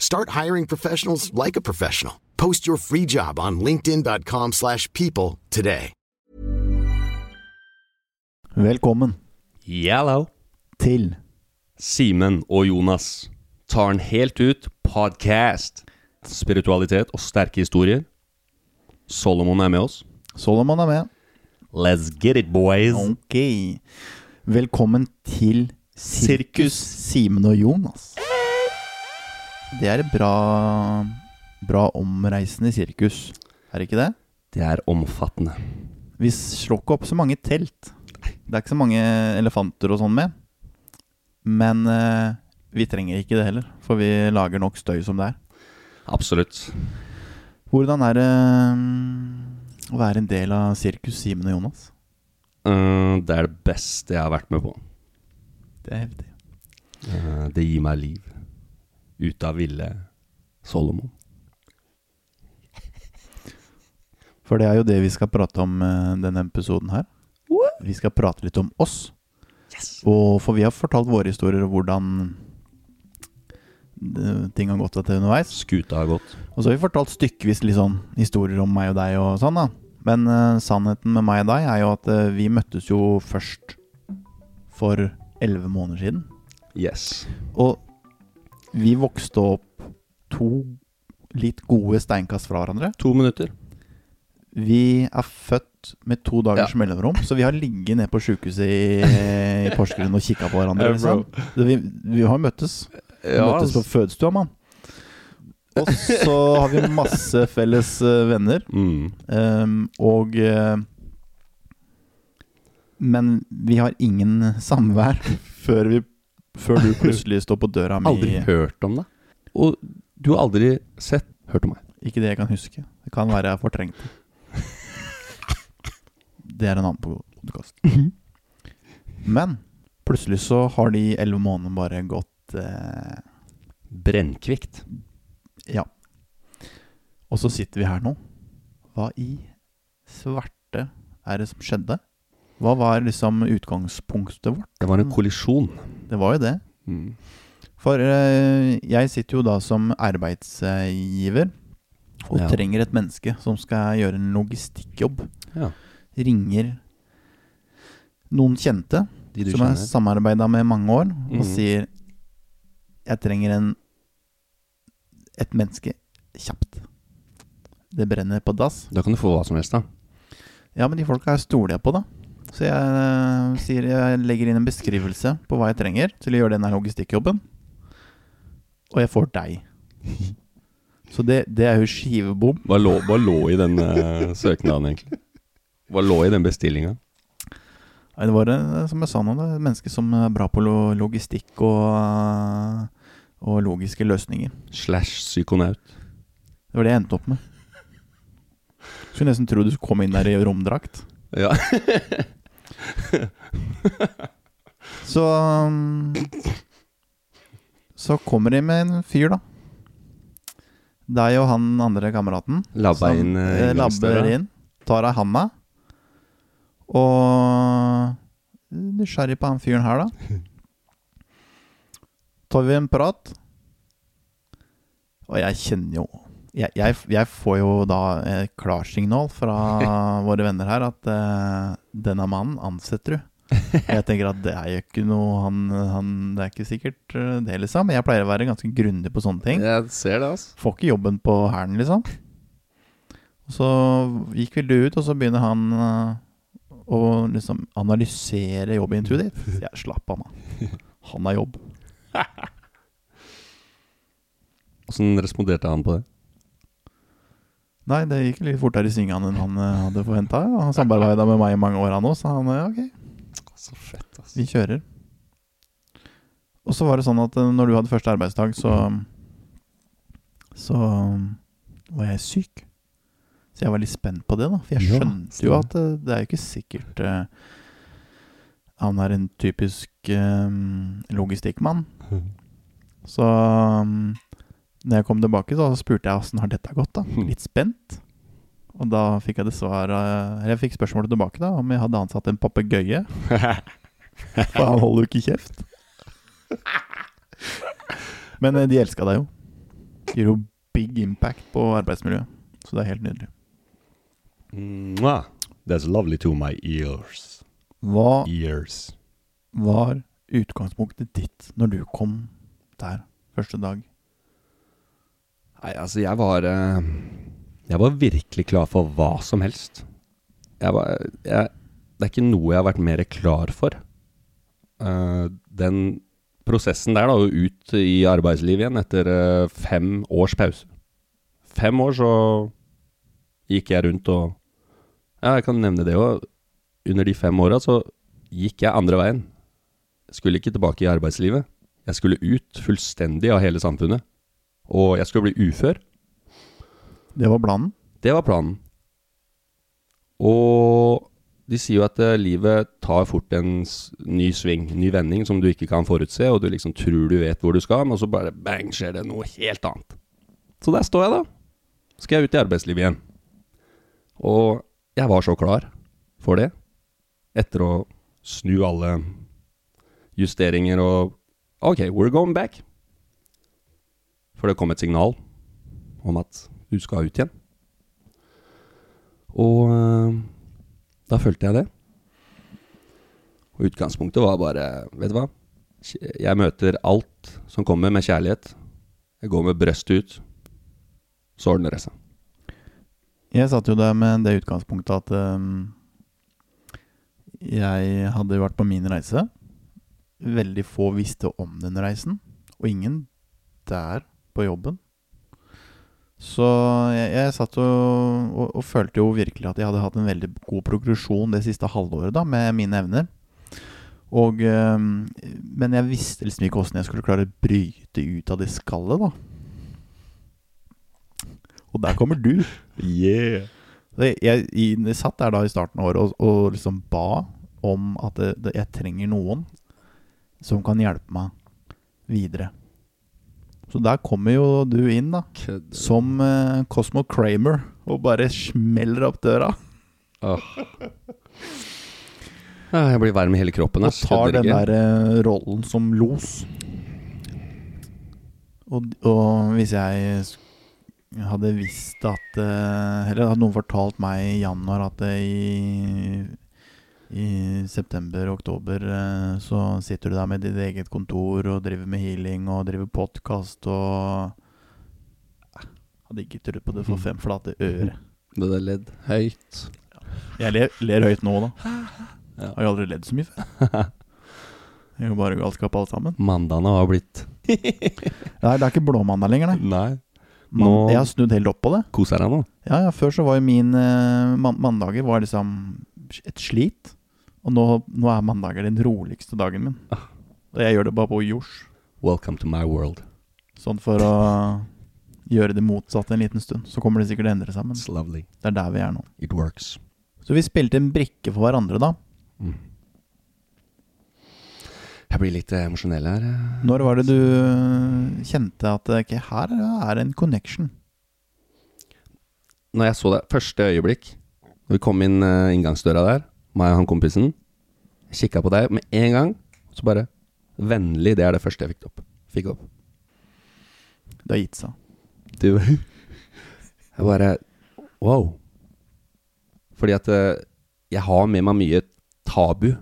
Start hiring professionals like a professional. Post your free job on linkedin.com/people slash people today. Velkommen Yellow. til Simen og Jonas tar den helt ut. Podcast. Spiritualitet og sterke historier. Solomon er med oss. Solomon er med. Let's get it, boys. Ok. Velkommen til Sirkus Simen og Jonas. Det er et bra, bra omreisende sirkus, er det ikke det? Det er omfattende. Vi slår ikke opp så mange telt. Det er ikke så mange elefanter og sånn med. Men eh, vi trenger ikke det heller, for vi lager nok støy som det er. Absolutt. Hvordan er det mm, å være en del av Sirkus Simen og Jonas? Eh, det er det beste jeg har vært med på. Det er heftig. Eh, det gir meg liv. Ut av ville Solomon. For det er jo det vi skal prate om eh, denne episoden her. Vi skal prate litt om oss. Og for vi har fortalt våre historier og hvordan ting har gått til underveis. Skuta har gått. Og så har vi fortalt stykkevis litt sånn historier om meg og deg og sånn, da. Men uh, sannheten med meg og deg er jo at uh, vi møttes jo først for elleve måneder siden. Yes. Og vi vokste opp to litt gode steinkast fra hverandre. To minutter. Vi er født med to dagers Ja. mellomrom, så vi har ligget nede på sjukehuset i, i Porsgrunn og kikka på hverandre. Liksom. vi, vi har møttes. Vi møttes på fødestua, mann. Og så har vi masse felles eh, venner. mm. Um, og eh, Men vi har ingen samvær før, vi, før du plutselig står på døra mi. Aldri hørt om det. Og du har aldri sett hørt om meg. Ikke det jeg kan huske. Det kan være jeg har fortrengt det. Det er en annen podkast. Men plutselig så har de elleve månedene bare gått eh, Brennkvikt. Ja. Og så sitter vi her nå. Hva i svarte er det som skjedde? Hva var liksom utgangspunktet vårt? Det var en kollisjon. Det var jo det. Mm. For eh, jeg sitter jo da som arbeidsgiver og Ja. trenger et menneske som skal gjøre en logistikkjobb. Ja. Ringer noen kjente som jeg har kjenner. samarbeida med mange år, og Mhm. sier jeg trenger en, et menneske kjapt. Det brenner på dass. Da kan du få hva som helst, da. Ja, men de folka her stoler jeg på, da. Så jeg eh, sier jeg legger inn en beskrivelse på hva jeg trenger til å gjøre denne logistikkjobben. Og jeg får deg. Så det, det er jo skivebom. Hva lå, hva lå i den uh, søknaden, egentlig? Hva lå i den bestillinga? Det var eh, som jeg sa nå, et menneske som er bra på logistikk og, og logiske løsninger. Slash psykonaut. Det var det jeg endte opp med. Skulle nesten tro du skulle komme inn der i romdrakt. Ja. Så um, Så kommer de med en fyr, da. Deg og han andre kameraten. Labba inn eh, eh, labber inn. Tar av handa. Og nysgjerrig på han fyren her, da. Tar vi en prat. Og jeg kjenner jo Jeg, jeg, jeg får jo da et klarsignal fra våre venner her at uh, denne mannen ansetter du. Jeg tenker at det er jo ikke noe han, han Det er ikke sikkert eh, det, liksom. Jeg pleier å være ganske grundig på sånne ting. Jeg ser det, altså. Får ikke jobben på hælen, liksom. Og så gikk vi det ut, og så begynner han uh, å liksom analysere jobbintervjuet ditt. Jeg slapp av, mann. Han har jobb. Åssen responderte han på det? Nei, det gikk litt fortere i svingene enn han eh, hadde forventa. Han samarbeida med meg i mange år, han òg, så han eh, ok, Så fett, ass. vi kjører. Og så var det sånn at eh, når du hadde første arbeidsdag, så Så var jeg syk. Så jeg var litt spent på det, da. For jeg Ja, skjønte jo at eh, det er jo ikke sikkert eh, han er en typisk eh, logistikkmann. Så um, når jeg kom tilbake, så spurte jeg åssen har dette gått. da Litt spent. Og da fikk jeg det svaret Eller jeg fikk spørsmålet tilbake da om jeg hadde ansatt en papegøye. For han holder jo ikke kjeft. Men eh, de elska deg jo. Gir jo big impact på arbeidsmiljøet. Så det er helt nydelig. Mwah. That's lovely to my ears. Hva Ears. var utgangspunktet ditt når du kom der første dag? Nei, altså, jeg var eh, Jeg var virkelig klar for hva som helst. Jeg var jeg, Det er ikke noe jeg har vært mer klar for. Eh, den prosessen der, da, og ut i arbeidslivet igjen etter eh, fem års pause. Fem år så gikk jeg rundt og Ja, jeg kan nevne det òg. Under de fem åra så gikk jeg andre veien. Jeg skulle ikke tilbake i arbeidslivet. Jeg skulle ut fullstendig av hele samfunnet. Og jeg skulle bli ufør. Det var planen. Det var planen. Og de sier jo at eh, livet tar fort en ny sving, ny vending, som du ikke kan forutse, og du liksom tror du vet hvor du skal, men så bare bang, skjer det noe helt annet. Så der står jeg, da. Skal jeg ut i arbeidslivet igjen. Og jeg var så klar for det, etter å snu alle justeringer og Ok, we're going back. For det kom et signal om at du skal ut igjen. Og øh, da følte jeg det. Og utgangspunktet var bare Vet du hva? Jeg møter alt som kommer med kjærlighet. Jeg går med brøstet ut. Så ordner det seg. Jeg satt jo der med det utgangspunktet at um, jeg hadde vært på min reise. Veldig få visste om den reisen, og ingen der på jobben. Så jeg, jeg satt og, og, og følte jo virkelig at jeg hadde hatt en veldig god progresjon det siste halvåret da, med mine evner. Og, øh, men jeg visste liksom ikke åssen jeg skulle klare å bryte ut av det skallet, da. Og der kommer du. Yeah. Jeg, jeg, jeg satt der da i starten av året og, og liksom ba om at det, det, jeg trenger noen som kan hjelpe meg videre. Så der kommer jo du inn, da. Kødder. Som uh, Cosmo Kramer. Og bare smeller opp døra. Oh. Jeg blir varm i hele kroppen. Og tar den der eh, rollen som los. Og, og hvis jeg hadde visst at uh, Eller hadde noen fortalt meg i januar at i i september-oktober eh, så sitter du der med ditt eget kontor og driver med healing og driver podkast og Eh, Hadde ikke trodd på det for fem flate øre. Det der ledd høyt. Jeg ler, ler høyt nå, da. Jeg Har jo aldri ledd så mye før. Det er jo bare galskap alt sammen. Mandagene har blitt Nei, det er ikke blåmandag lenger, nei. Nei. Man, Nå- Jeg har snudd helt opp på det. Koser deg nå? Ja, ja, Før så var jo min uh, man mandager var liksom et slit. Og nå, nå er mandager den roligste dagen min. Og jeg gjør det bare på jors. Welcome to my world. Sånn for å gjøre det motsatte en liten stund. Så kommer det sikkert til å endre seg, men It's lovely. det er der vi er nå. It works. Så vi spilte en brikke for hverandre, da. Mm. Jeg blir litt eh, emosjonell her. eh. Når var det du eh, kjente at ok, her er en connection? Når jeg så det første øyeblikk, når vi kom inn inngangsdøra der, meg og han kompisen. Kikka på deg med en gang, så bare Vennlig, det er det første jeg fikk opp. Fikk opp. Det har gitt seg. Du Jeg bare Wow. Fordi at eh, jeg har med meg mye tabu.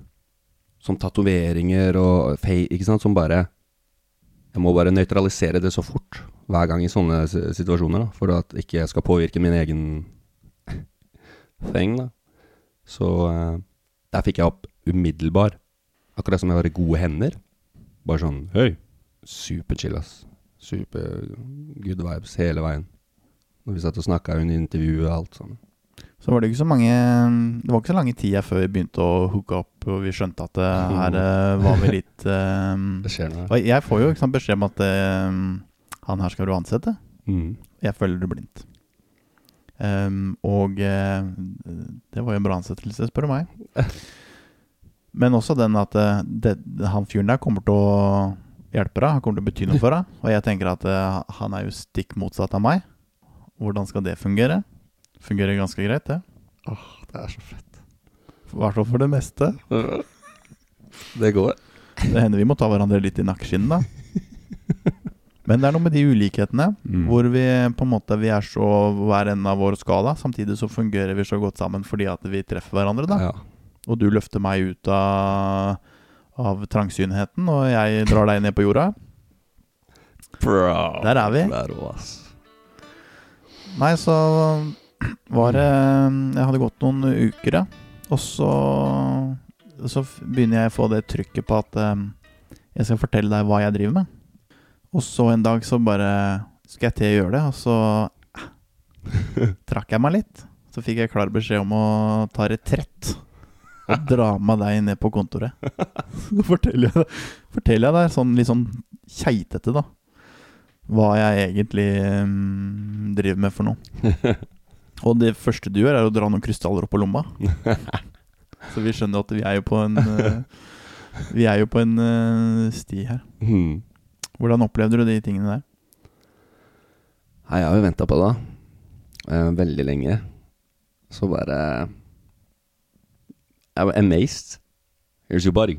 Som tatoveringer og fei, ikke sant, som bare Jeg må bare nøytralisere det så fort hver gang i sånne situasjoner, da, for at ikke jeg skal påvirke min egen thing, da. Så eh, der fikk jeg opp umiddelbar. Akkurat som jeg var i gode hender. Bare sånn Hei. Superchill, ass. Super good vibes hele veien. Når vi satt og snakka under intervjuet og alt sånn. Så var det ikke så mange Det var ikke så lange tida før vi begynte å hooke opp, og vi skjønte at det, her eh, var vi litt eh, Det skjer noe. Jeg får jo ikke sant, beskjed om at eh, han her skal du ansette. Mm. Jeg følger det blindt. Ehm, og uh, det var jo en bra ansettelse, spør du meg. Men også den at uh, det, han fyren der kommer til å hjelpe deg. Han kommer til å bety noe for deg. Og jeg tenker at uh, han er jo stikk motsatt av meg. Hvordan skal det fungere? Fungerer ganske greit, det. Åh, Det er så fett. I hvert fall for det meste. Det går. Det hender vi må ta hverandre litt i nakkeskinnet, da. Men det er noe med de ulikhetene, Mm. hvor vi på en måte Vi er så hver ende av vår skala. Samtidig så fungerer vi så godt sammen fordi at vi treffer hverandre, da. Ja. Og du løfter meg ut av, av trangsynheten, og jeg drar deg ned på jorda. Bro. Der er vi. Der også. Nei, så var det Jeg hadde gått noen uker, ja. Og så, så begynner jeg å få det trykket på at eh, jeg skal fortelle deg hva jeg driver med. Og så en dag så bare skal jeg til å gjøre det, og så eh, trakk jeg meg litt. Så fikk jeg klar beskjed om å ta retrett og dra med deg ned på kontoret. Så forteller jeg, forteller jeg deg sånn litt sånn keitete, da, hva jeg egentlig um, driver med for noe. Og det første du gjør, er å dra noen krystaller opp på lomma. Så vi skjønner at vi er jo på en uh, Vi er jo på en uh, sti her. Mm. Hvordan opplevde du de tingene der? Nei, jeg har jo venta på det eh, veldig lenge. Så bare Jeg var amazed. Here's your body.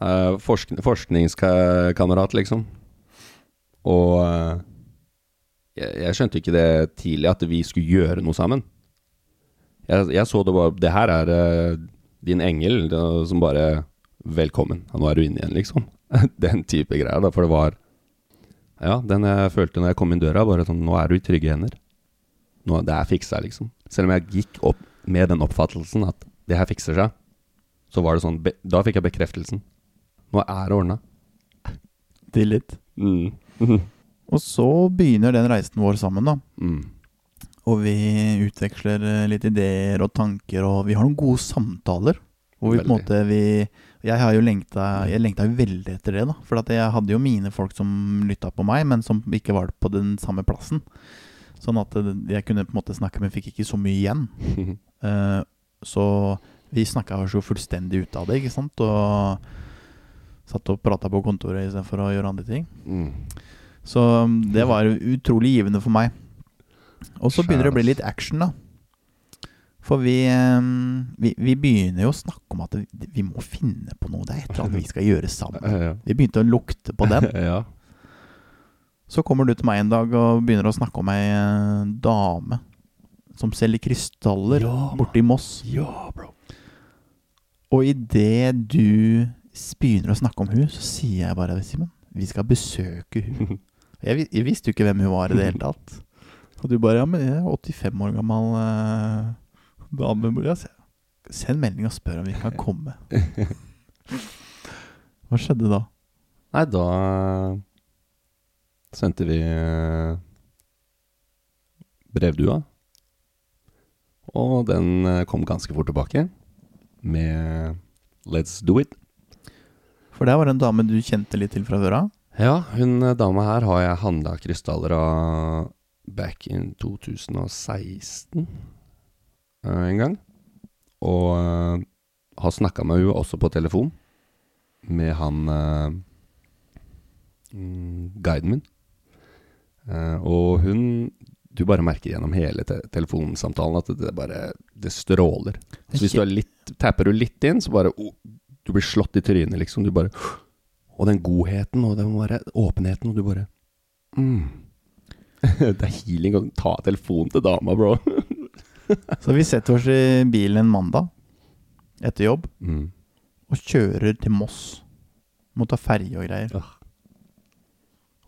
Eh, forsk forskningskamerat, liksom. Og eh, jeg, jeg skjønte ikke det tidlig, at vi skulle gjøre noe sammen. Jeg, jeg så det bare Det her er eh, din engel det, som bare Velkommen. Nå er du inne igjen, liksom. Den type greier, da. For det var ja, den jeg følte når jeg kom inn døra, bare sånn Nå er du i trygge hender. Nå, det er fiksa, liksom. Selv om jeg gikk opp med den oppfattelsen at det her fikser seg, så var det sånn Da fikk jeg bekreftelsen. Nå er det ordna. Tillit. Mm. Og så begynner den reisen vår sammen, da. Mm. Og vi utveksler eh, litt ideer og tanker, og vi har noen gode samtaler. Hvor vi på en måte vi Jeg har jo lengta Jeg lengta jo veldig etter det, da. For jeg hadde jo mine folk som lytta på meg, men som ikke var på den samme plassen. Sånn at eh, jeg kunne på en måte snakke, men fikk ikke så mye igjen. uh, så vi snakka oss jo fullstendig ut av det, ikke sant. Og satt og prata på kontoret istedenfor å gjøre andre ting. Mm. Så um, det var utrolig givende for meg. Og så begynner det å bli litt action, da. For vi, um, vi, vi begynner jo å snakke om at vi, må finne på noe. Det er et eller annet vi skal gjøre sammen. Vi begynte å lukte på den. ja. Så kommer du til meg en dag og begynner å snakke om ei eh, dame som selger krystaller Ja, borte i Moss. Ja, bro. Og idet du begynner å snakke om hun, så sier jeg bare Simen, vi skal besøke hun. Jeg, jeg visste jo ikke hvem hun var i det hele tatt. Og du bare Ja, men jeg er 85 år gammel eh, se- Send melding og spør om vi kan komme. Hva skjedde da? Nei, da sendte vi eh, brevdua. Og den eh, kom ganske fort tilbake med 'Let's do it'. For det var en dame du kjente litt til fra før av. Ja, hun eh, dama her har jeg handla krystaller av back in 2016 eh, en gang. Og eh, har snakka med henne også på telefon, med han eh, mm, guiden min. Eh, og hun Du bare merker gjennom hele te telefonsamtalen at det bare Det stråler. Så hvis du er litt tapper du litt inn, så bare oh, Du blir slått i trynet, liksom. Du bare Og den godheten og den bare åpenheten, og du bare mm. Det er healing å ta telefonen til dama, bro. Så vi setter oss i bilen en mandag etter jobb Mm. og kjører til Moss. Må ta ferje og greier. Ja.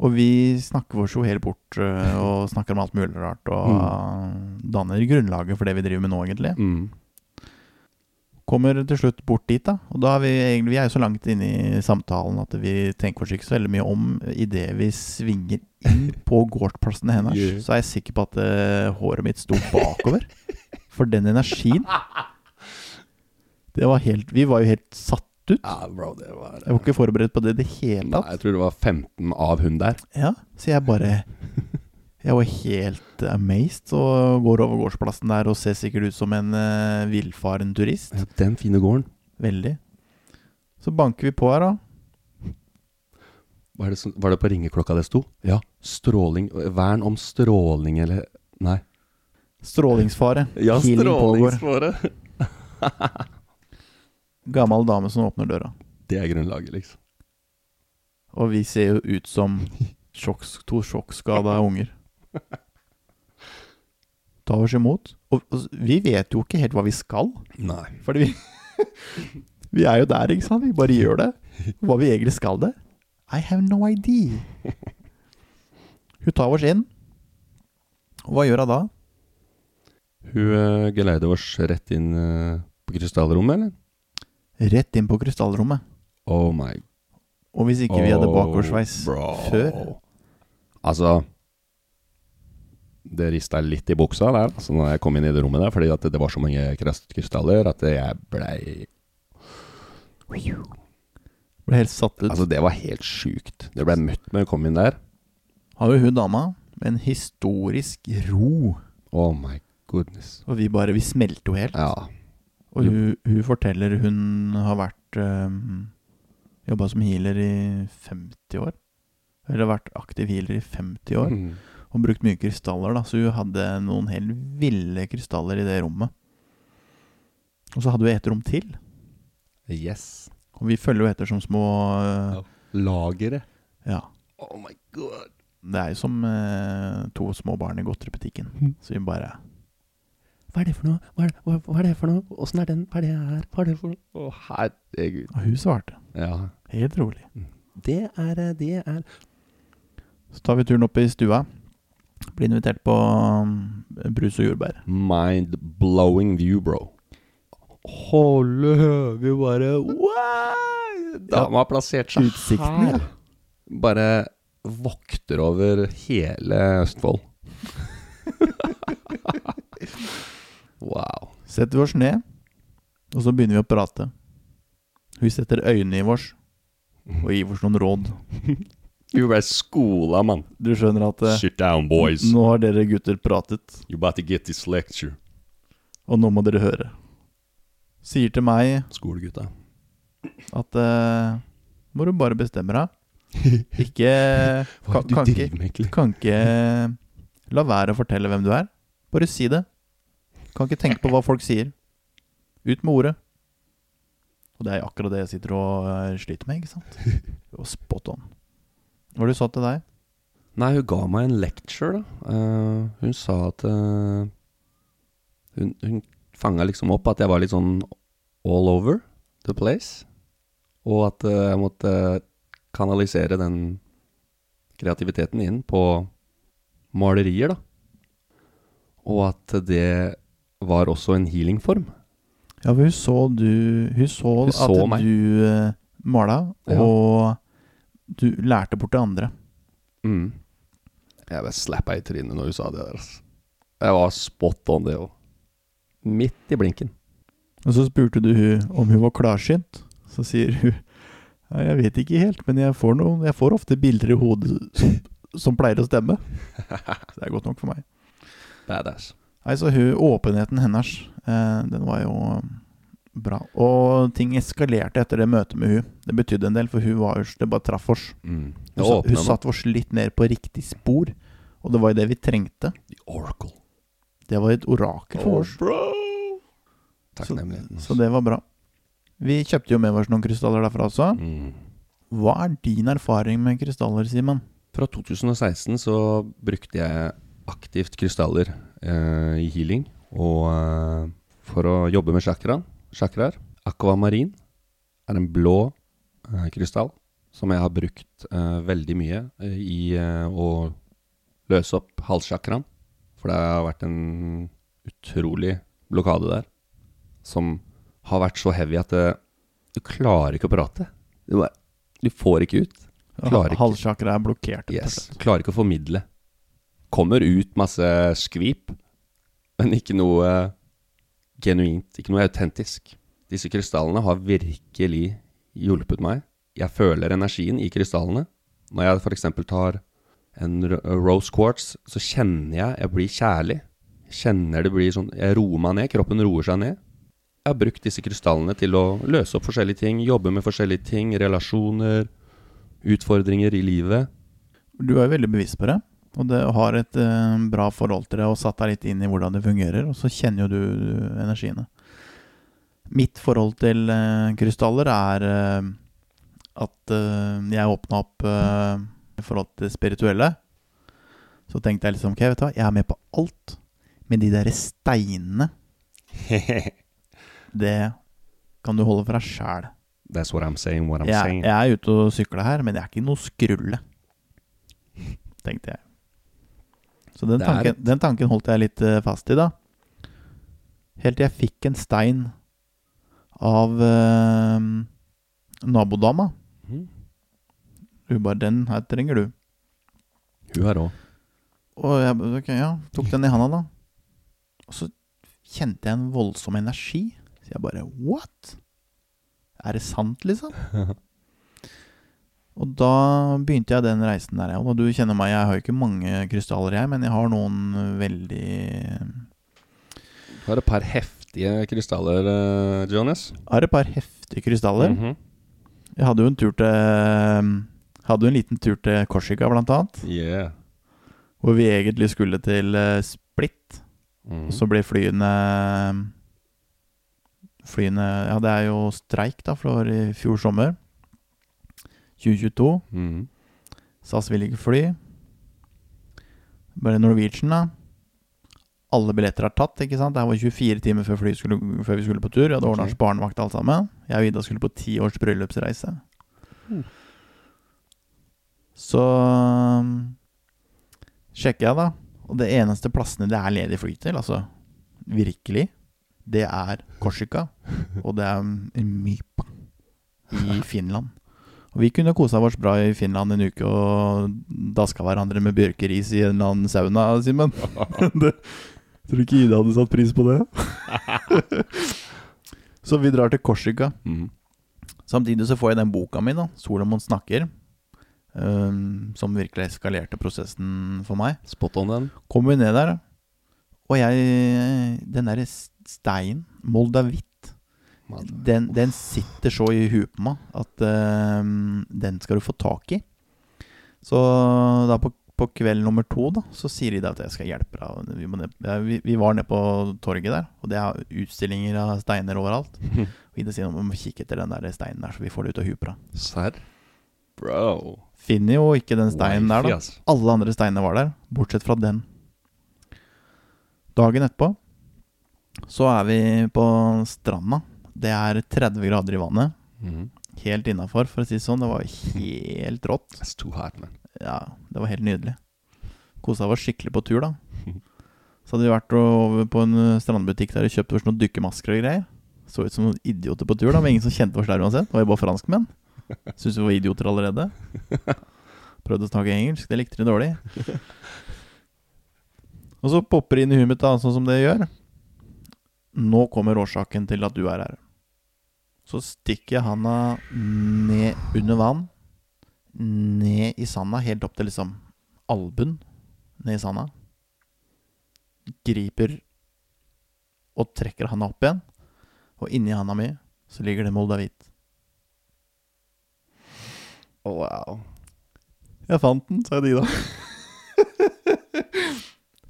Og vi snakker oss jo helt bort øh, og snakker om alt mulig rart. Og mm. danner grunnlaget for det vi driver med nå, egentlig. Mm. Kommer til slutt bort dit, da. Og da er vi egentlig Vi er jo så langt inne i samtalen at vi tenker oss ikke så veldig mye om idet vi svinger inn på gårdsplassene hennes. Yeah. Så er jeg sikker på at uh, håret mitt sto bakover. For den energien Det var helt Vi var jo helt satt ut. Ja, bro, det var Jeg var ikke forberedt på det i det hele tatt. Nei, jeg tror det var 15 av hun der. Ja, så jeg bare Jeg var helt amazed og går over gårdsplassen der og ser sikkert ut som en uh, villfaren turist. Ja, Den fine gården. Veldig. Så banker vi på her, da. Var det, var det på ringeklokka det sto? Ja. Stråling Vern om stråling, eller Nei. Strålingsfare. Healing strålingsfare. Gammel dame som åpner døra. Det er grunnlaget, liksom. Og vi ser jo ut som sjokk, to sjokkskada unger. Tar oss imot. Og, og vi vet jo ikke helt hva vi skal. Nei. Fordi vi Vi er jo der, ikke sant? Vi bare gjør det. Hva vi egentlig skal det? I have no idea. Hun tar oss inn. Og hva gjør hun da? Hun uh, geleider oss rett inn uh, på krystallrommet, eller? Rett inn på krystallrommet. Oh my Og hvis ikke vi hadde Oh, bakoversveis før Altså Det rista litt i buksa der altså når jeg kom inn i det rommet der, fordi at det var så mange krystaller at jeg blei Ble helt satt ut. Altså, det var helt sjukt. Det ble møtt med å komme inn der. Har jo hun dama med en historisk ro. Oh my goodness. Og vi bare Vi smelter jo helt. Ja. Og hun, hun forteller hun har vært um, Jobba som healer i 50 år. Eller vært aktiv healer i 50 år. Mm. Og brukt mye krystaller, da. Så hun hadde noen helt ville krystaller i det rommet. Og så hadde hun et rom til. Yes. Og vi følger jo etter som små uh, Ja. Lageret. Ja. Oh my god. Det er jo som uh, to små barn i godteributikken. Mm. Så vi bare Hva er det for noe? Hva er, hva, hva er det for noe? Åssen er den? Hva er det her? Hva er det for noe? Å, herregud. Og hun svarte. Ja. Helt rolig. Det er eh, Det er Så tar vi turen opp i stua. Blir invitert på um, brus og jordbær. mind-blowing view, bro. Holde høvet bare wow! Dama har plassert seg Utsikten, ja. her. Bare vokter over hele Østfold. wow. Setter vi oss ned, og så begynner vi å prate. Hun setter øynene i oss og gir oss noen råd. Vi ble skola, mann. Du skjønner at eh, Sit down, boys. nå har dere gutter pratet, You about to get this lecture. og nå må dere høre. Sier til meg Skolegutta. at eh, må du bare bestemme deg. Ikke Hva er det du kan, ikke driver med, egentlig? kan ikke la være å fortelle hvem du er. Bare si det. Kan ikke tenke på hva folk sier. Ut med ordet. Og det er akkurat det jeg sitter og eh, sliter med, ikke sant? Og spot on. Hva du sa til deg? Nei, hun ga meg en lecture, da. Uh, hun sa at uh, Hun, hun fanga liksom opp at jeg var litt sånn all over the place. Og at uh, jeg måtte kanalisere den kreativiteten inn på malerier, da. Og at det var også en healingform. Ja, for hun så du Hun så, Hun så at meg. du uh, mala, Ja. og du lærte bort det andre. Mm. Jeg ble slappa i trynet når hun sa det der. Jeg var spot on, det òg. Midt i blinken. Og så spurte du hun om hun var klarsynt. Så sier hun ja, jeg vet ikke helt, men jeg får, noen, jeg får ofte bilder i hodet som, som pleier å stemme. Så det er godt nok for meg. Badass. Nei, så hun, åpenheten hennes, eh, den var jo bra. Og ting eskalerte etter det møtet med hun. Det betydde en del, for hun var jo Det bare traff oss. Mm. Hun, sa- hun satte oss litt mer på riktig spor. Og det var jo det vi trengte. The Oracle. Det var et orakel for oss. bro! Takknemligheten. Så det var bra. Vi kjøpte jo med oss noen krystaller derfra også. Mm. Hva er din erfaring med krystaller, Simen? Fra 2016 så brukte jeg aktivt krystaller eh, i healing. Og eh, for å jobbe med chakraen, chakraer. Aquamarin er en blå eh, krystall som jeg har brukt eh, veldig mye eh, i eh, å løse opp halssjakraen. For det har vært en utrolig blokade der. Som har vært så heavy at det, du klarer ikke å prate. Du, bare, du får ikke ut. Halssjakra er blokkert. Yes. Klarer ikke å formidle. Kommer ut masse skvip, men ikke noe genuint. Ikke noe autentisk. Disse krystallene har virkelig hjulpet meg. Jeg føler energien i krystallene. Når jeg f.eks. tar en rose quartz, så kjenner jeg jeg blir kjærlig. Kjenner det blir sånn Jeg roer meg ned. Kroppen roer seg ned. Jeg har brukt disse krystallene til å løse opp forskjellige ting, jobbe med forskjellige ting, relasjoner, utfordringer i livet. Du er jo veldig bevisst på det, og det har et eh, bra forhold til det, og satt deg litt inn i hvordan det fungerer, og så kjenner jo du energiene. Mitt forhold til eh, krystaller er eh, at eh, jeg åpna opp eh, i forhold til det spirituelle. Så tenkte jeg liksom, ok, vet du hva, jeg er med på alt, men de der steinene, det kan du holde for deg sjæl. That's what I'm saying, what I'm Jeg, saying. jeg er ute og sykler her, men jeg er ikke noe skrulle. Tenkte jeg. Så den tanken, den tanken holdt jeg litt eh, fast i, da. Helt til jeg fikk en stein av eh, nabodama. Mm. Hun bare 'Den her trenger du'. Hun her òg. Og jeg okay, ja, tok den i handa, da. Og så kjente jeg en voldsom energi. Så jeg bare What? Er det sant, liksom? Og da begynte jeg den reisen der. ja. Og du kjenner meg, jeg har jo ikke mange krystaller, jeg, men jeg har noen veldig Du har et par heftige krystaller, eh, Jonas. Jeg har et par heftige krystaller. Mhm. Jeg hadde jo en tur til Hadde jo en liten tur til Korsika, blant annet. Yeah. Hvor vi egentlig skulle til eh, Split. Mhm. Og så ble flyene Flyene Ja, det er jo streik, da, for i fjor sommer. 2022. Mm. SAS vil ikke fly. Bare Norwegian, da. Alle billetter er tatt, ikke sant? Det var 24 timer før, skulle, før vi skulle på tur. Jeg hadde ordna Ok. barnevakt alt sammen. Jeg og Ida skulle på ti års bryllupsreise. Mm. Så um, sjekker jeg, da. Og det eneste plassene det er ledig fly til, altså virkelig, det er Korsika. Og det er Mypa i Finland. Og vi kunne kosa oss bra i Finland en uke og daska hverandre med bjørkeris i en eller annen sauna, Simen. Tror du ikke Ida hadde satt pris på det? så vi drar til Korsika. Mm. Samtidig så får jeg den boka mi, da, 'Solomon snakker', um, som virkelig eskalerte prosessen for meg. Spot on den. Kommer vi ned der, og jeg Den derre steinen, moldavitt, den, den sitter så i huet på meg at uh, den skal du få tak i. Så da på, på kveld nummer to da, så sier de at jeg skal hjelpe deg. Vi, ned, vi, vi var nede på torget der, og det er utstillinger av steiner overalt. Og Ida sier vi må kikke etter den der steinen der, så vi får det ut av huet på deg. Serr? Bro. Finner jo ikke den steinen der, da. altså. Alle andre steinene var der, bortsett fra den. Dagen etterpå så er vi på stranda. Det er 30 grader i vannet. Mhm. Helt innafor, for å si det sånn. Det var helt rått. That's too hot, man. Ja, det var helt nydelig. Kosa oss skikkelig på tur, da. Så hadde vi vært over på en eh, strandbutikk der og kjøpt oss noen dykkermasker og greier. Så ut som noen idioter på tur, da. Men ingen som kjente oss der uansett. Det var jo bare franskmenn. Syns vi var idioter allerede. Prøvde å snakke engelsk. Det likte de dårlig. Og så popper det inn i huet mitt, da, sånn som det gjør. Nå kommer årsaken til at du er her. Så stikker jeg handa ned under vann, ned i sanda, helt opp til liksom albuen ned i sanda. Griper og trekker handa opp igjen, og inni handa mi så ligger det moldavitt. Wow. Jeg fant den, sa de da.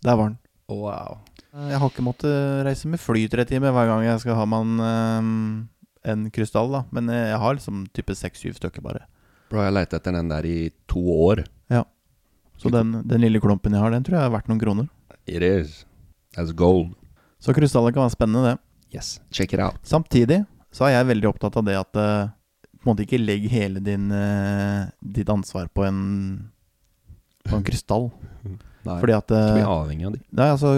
Der var den. Wow. Jeg har ikke måttet reise med fly tre timer hver gang jeg skal ha man en, eh, en krystall, da. Men jeg har liksom type seks-syv stykker, bare. Bro, jeg leita etter den der i to år. Ja. Så den, den lille klumpen jeg har, den tror jeg er verdt noen kroner. It is. That's gold. Så krystaller kan være spennende, det. Yes, check it out. Samtidig så er jeg veldig opptatt av det at uh, på en måte ikke legg hele din, uh, ditt ansvar på en, på en krystall. Nei, Fordi at ikke mye bli avhengig av de. Nei, altså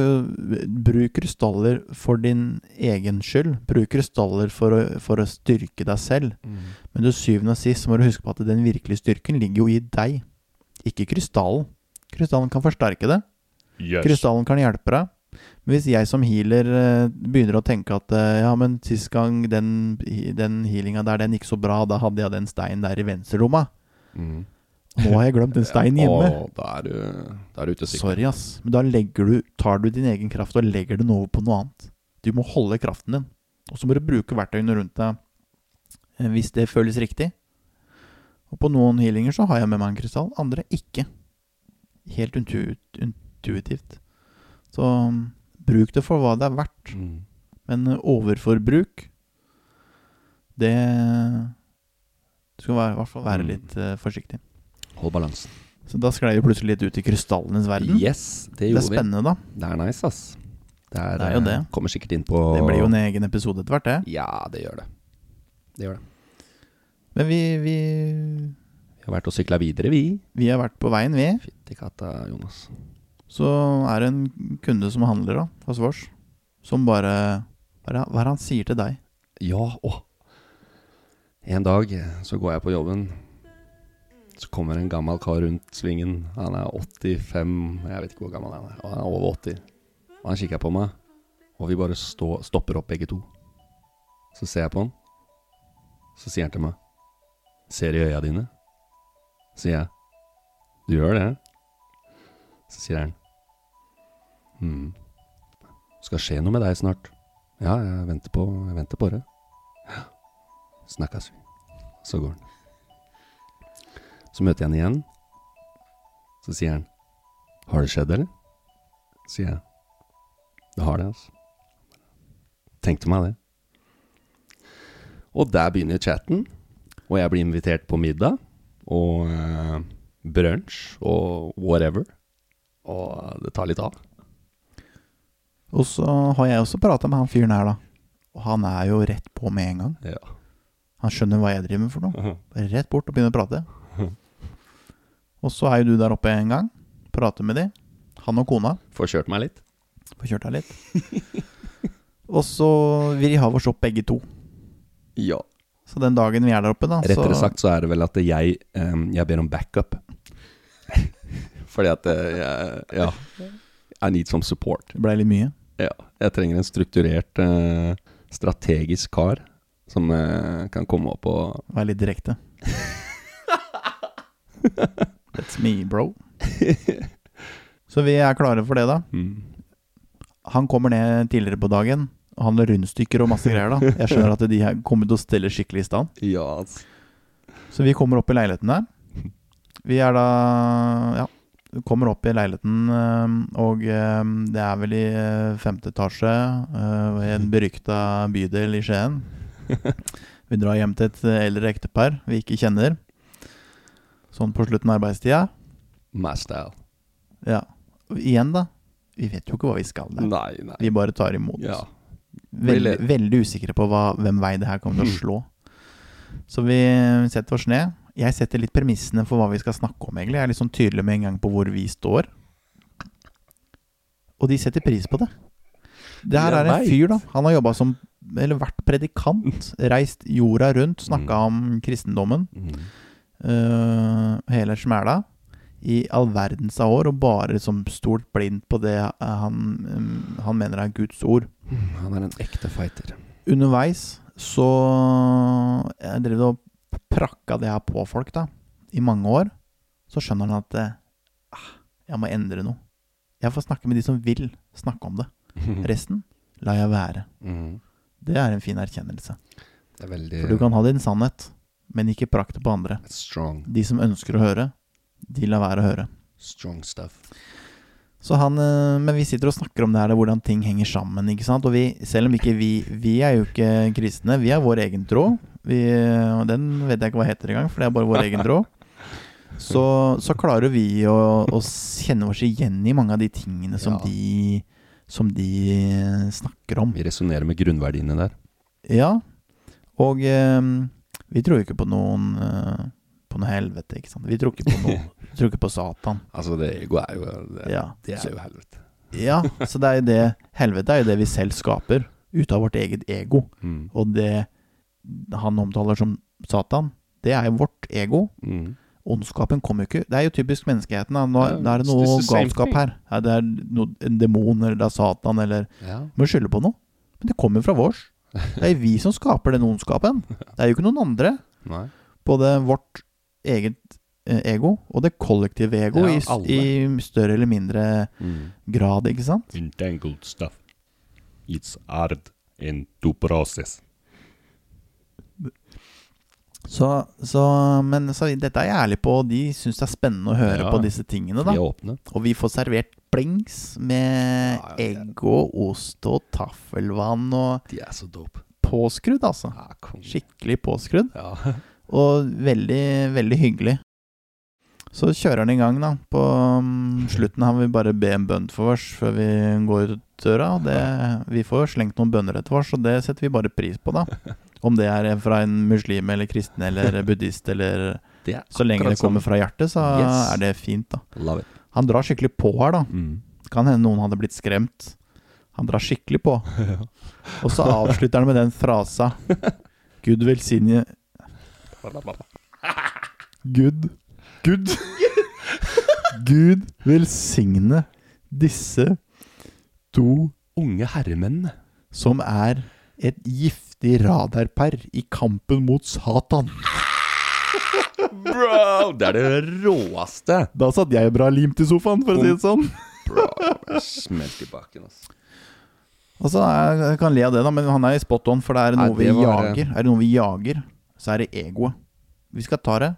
Bruk krystaller for din egen skyld. Bruk krystaller for å, for å styrke deg selv. Men til syvende og sist må du huske på at den virkelige styrken ligger jo i deg, ikke krystallen. Krystallen kan forsterke det. Krystallen kan hjelpe deg. Men hvis jeg som healer eh, begynner å tenke at eh, ja, men sist gang den, den healinga der, den gikk så bra, da hadde jeg den steinen der i venstrelomma. Mm. Nå har jeg glemt en stein hjemme. Å, da er du, da er du ute sykler. Sorry, ass. Men da du, tar du din egen kraft og legger den over på noe annet. Du må holde kraften din. Og så må du bruke verktøyene rundt deg eh, hvis det føles riktig. Og på noen healinger så har jeg med meg en krystall, andre ikke. Helt intuitivt. Så mm, bruk det for hva det er verdt. Mm. Men eh, overforbruk, det Du skal i hvert fall være Mm. litt eh, forsiktig. Hold balansen. Så da sklei vi plutselig litt ut i krystallenes verden. Yes, det det er spennende, vi. da. Det er nice, ass. Det er, Det er jo eh, det. Kommer sikkert inn på Det blir jo en egen episode etter hvert, det. Ja, det gjør det. Det gjør det. Men vi, vi, Vi har vært og sykla videre, vi. vi har vært på veien, vi. Fytti katta, Jonas. Så er det en kunde som handler da, hos Vårs, som bare Hva er det hva er det han sier til deg? Ja, å. En dag så går jeg på jobben. Så kommer en gammel kar rundt svingen. Han er 85, jeg vet ikke hvor gammel han er. Han er over 80. Og han kikker på meg, og vi bare stå, stopper opp begge to. Så ser jeg på han. Så sier han til meg Ser i øya dine? Sier jeg. Du gjør det? Så sier han Hm. Skal skje noe med deg snart. Ja, jeg venter på, jeg venter på det. Snakkes vi. Så går han. Så møter jeg han igjen. Så sier han Har det skjedd, eller? Sier jeg. Det har det, altså. Tenkte meg det. Og der begynner chatten. Og jeg blir invitert på middag og uh, brunsj og whatever. Og det tar litt av. Og så har jeg også prata med han fyren her, da. Og han er jo rett på med en gang. Ja. Han skjønner hva jeg driver med for noe. Rett bort og begynner å prate. Og så er jo du der oppe en gang. Prater med de. Han og kona. Får kjørt meg litt. Får kjørt deg litt. og så vil de ha oss opp begge to. Ja. Så den dagen vi er der oppe, da Rettere så, sagt så er det vel at jeg, um, jeg ber om backup. Fordi at eh, jeg, Ja. I need some support. Det ble litt mye. Ja. Jeg trenger en strukturert, uh, strategisk kar som uh, kan komme opp og Være litt direkte. That's me, bro. Så vi er klare for det, da. mm. Han kommer ned tidligere på dagen. Og han har rundstykker og masse greier. da Jeg skjønner at de kommer til å stelle skikkelig i stand. Ja, altså. Så vi kommer opp i leiligheten der. Vi er da Ja, kommer opp i leiligheten, og det er vel i øh, femte etasje i en berykta bydel i Skien. Vi drar hjem til et eldre ektepar vi ikke kjenner. Sånn på slutten av arbeidstida. My style. Ja. Og igjen, da. Vi vet jo ikke hva vi skal der. Nei, nei. Vi bare tar imot. Ja. Veldig, veldig usikre på hva, hvem vei det her kommer til å slå. Så vi setter oss ned. Jeg setter litt premissene for hva vi skal snakke om, egentlig. Jeg er litt sånn tydelig med en gang på hvor vi står. Og de setter pris på det. Det her er en fyr, da. Han har jobba som Eller vært predikant. Reist jorda rundt, snakka Mm. om kristendommen. Mm. øh, hele smæla. I all verdens av år, og bare som stolt blind på det øh, han, øh, han mener er Guds ord. Han er en ekte fighter. underveis så Jeg drev og prakka det her på folk da i mange år. Så skjønner han at eh, ah, jeg må endre noe. Jeg får snakke med de som vil snakke om det. Resten lar jeg være. Mm. Det er en fin erkjennelse. Det er veldig For du kan ha din sannhet, men ikke prakt på andre. strong. De som ønsker å høre, de lar være å høre. Strong stuff. Så han, eh, men vi sitter og snakker om det her, hvordan ting henger sammen. ikke sant? Og vi, selv om ikke vi Vi er jo ikke kristne. Vi har vår egen tråd. Og den vet jeg ikke hva heter engang, for det er bare vår egen tråd. Så, så klarer vi å, å kjenne oss igjen i mange av de tingene som, Ja. de, som de snakker om. Vi resonnerer med grunnverdiene der. Ja. Og eh, vi tror jo ikke på noen uh, På noe helvete, ikke sant. Vi tror ikke på noe Vi tror ikke på Satan. Altså, det er jo Det, Ja. det er jo helvete. Ja, så det er jo det Helvete er jo det vi selv skaper ut av vårt eget ego. Mm. Og det han omtaler som Satan, det er jo vårt ego. Mm. Ondskapen kommer jo ikke Det er jo typisk menneskeheten. Da. Nå, Ja, er det noe galskap her. Ja, det er noe, en demon, eller det er Satan, eller Ja. Må skylde på noe. Men det kommer fra vårs. Det er vi som skaper den ondskapen. Det er jo ikke noen andre. Nei. Både vårt eget eh, ego og det kollektive ego Ja, i, i større eller mindre Mm. grad, ikke sant? entangled stuff. It's hard and to process. Så, så, men så dette er jeg ærlig på, og de syns det er spennende å høre Ja. på disse tingene. Da vi. Og vi får servert blings med Ja, ja, egg og ost og taffelvann og De er så dope. påskrudd, altså. Skikkelig påskrudd. Ja. Og veldig, veldig hyggelig. Så kjører han i gang, da. På um, slutten har vi bare be en bønn for oss før vi går ut døra. Det, vi får jo slengt noen bønner etter oss, og det setter vi bare pris på, da. Om det er fra en muslim eller kristen eller buddhist eller Det er Så lenge det kommer fra hjertet, så Yes. er det fint, da. Love it. Han drar skikkelig på her, da. Mm. Kan hende noen hadde blitt skremt. Han drar skikkelig på. Og så avslutter han med den frasa Gud velsigne Gud Gud Gud velsigne disse to Unge herremenn. som er et giftig radarpar i kampen mot Satan. Bro! Det er det råeste. Da satt jeg bra limt i sofaen, for å si det sånn. Bro, jeg smelter i bakken, altså. Altså, jeg kan le av det, da, men han er i spot on, for det er Nei, noe vi var- jager. Er det noe vi jager, så er det egoet. Vi skal ta det.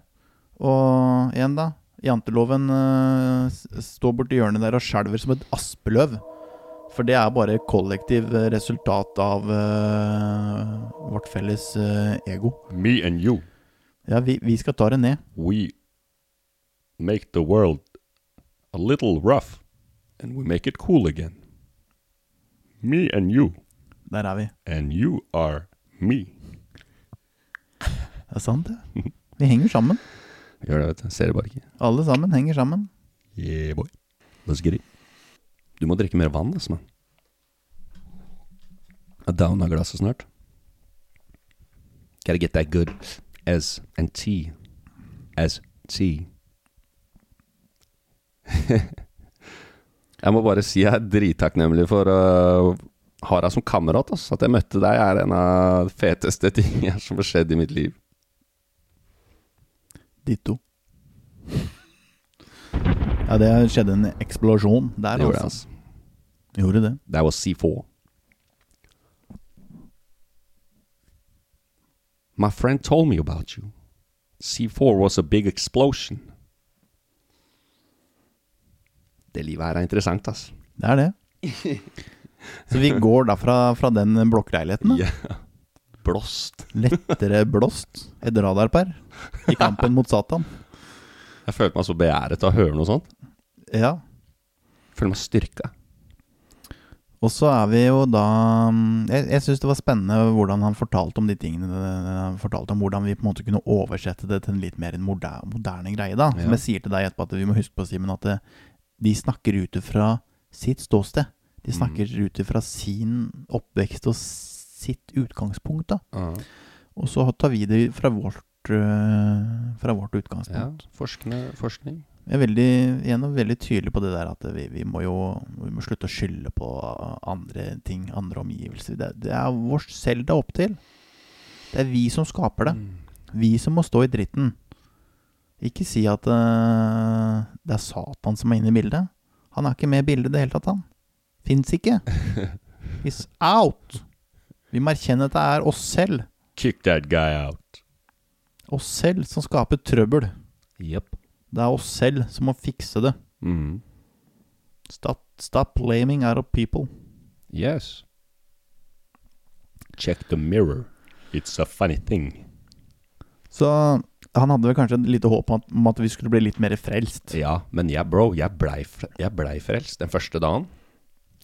Og igjen, da. Janteloven uh, står borti hjørnet der og skjelver som et aspeløv. For det er bare kollektiv eh, resultat av uh, vårt felles uh, ego. Me and you, Ja, vi, vi skal ta det ned. we make the world a little rough and we make it cool again. Me and you, Der er vi. and you are me. Det er sant, det. Vi henger sammen. Gjør det, vet du. Ser det bare ikke. Alle sammen henger sammen. Yeah, boy. Let's get it. Du må drikke mer vann, altså, mann. Jeg downa glasset snart. Gotta get that good as and tea as tea. jeg må bare si jeg er drittakknemlig for å ha deg som kamerat. Altså. At jeg møtte deg er en av de feteste tingene som har skjedd i mitt liv. Ditto. Ja, det skjedde en eksplosjon der, Det gjorde det, altså. altså. Gjorde det. That was C4. My friend told me about you. C4 was a big explosion. Det livet her er interessant, ass. Det er det. Så vi går da fra, fra den blokkleiligheten, da. Yeah. Blåst. Lettere blåst. Et radarpar i kampen mot Satan. Jeg følte meg så beæret av å høre noe sånt. Ja. Føler meg styrka. Og så er vi jo da Jeg, jeg syns det var spennende hvordan han fortalte om de tingene. Han fortalte om hvordan vi på en måte kunne oversette det til en litt mer en moderne, moderne greie. da Som Ja. jeg sier til deg etterpå, at vi må huske på Simen, at det, de snakker ut fra sitt ståsted. De snakker ut fra sin oppvekst og sitt utgangspunkt. da Og så tar vi det fra vårt, øh, fra vårt Ja, utgangspunkt. forskne, forskning. Jeg er veldig, igjen veldig tydelig på det der at vi, vi må jo vi må slutte å skylde på andre ting, andre omgivelser. Det, det er vårt selv det er opp til. Det er vi som skaper det. Vi som må stå i dritten. Ikke si at uh, det er Satan som er inne i bildet. Han er ikke med i bildet i det hele tatt, han. Fins ikke. He's out. Vi må erkjenne at det er oss selv. Kick that guy out. Oss selv som skaper trøbbel. Jepp. Det er oss selv som må fikse det. Mm. Stop, stop blaming of people. Yes. Check the mirror. It's a funny thing. Så han hadde vel kanskje et lite håp om at, om at vi skulle bli litt mer frelst. Ja, men jeg, bro, jeg blei, ble frelst. Den første dagen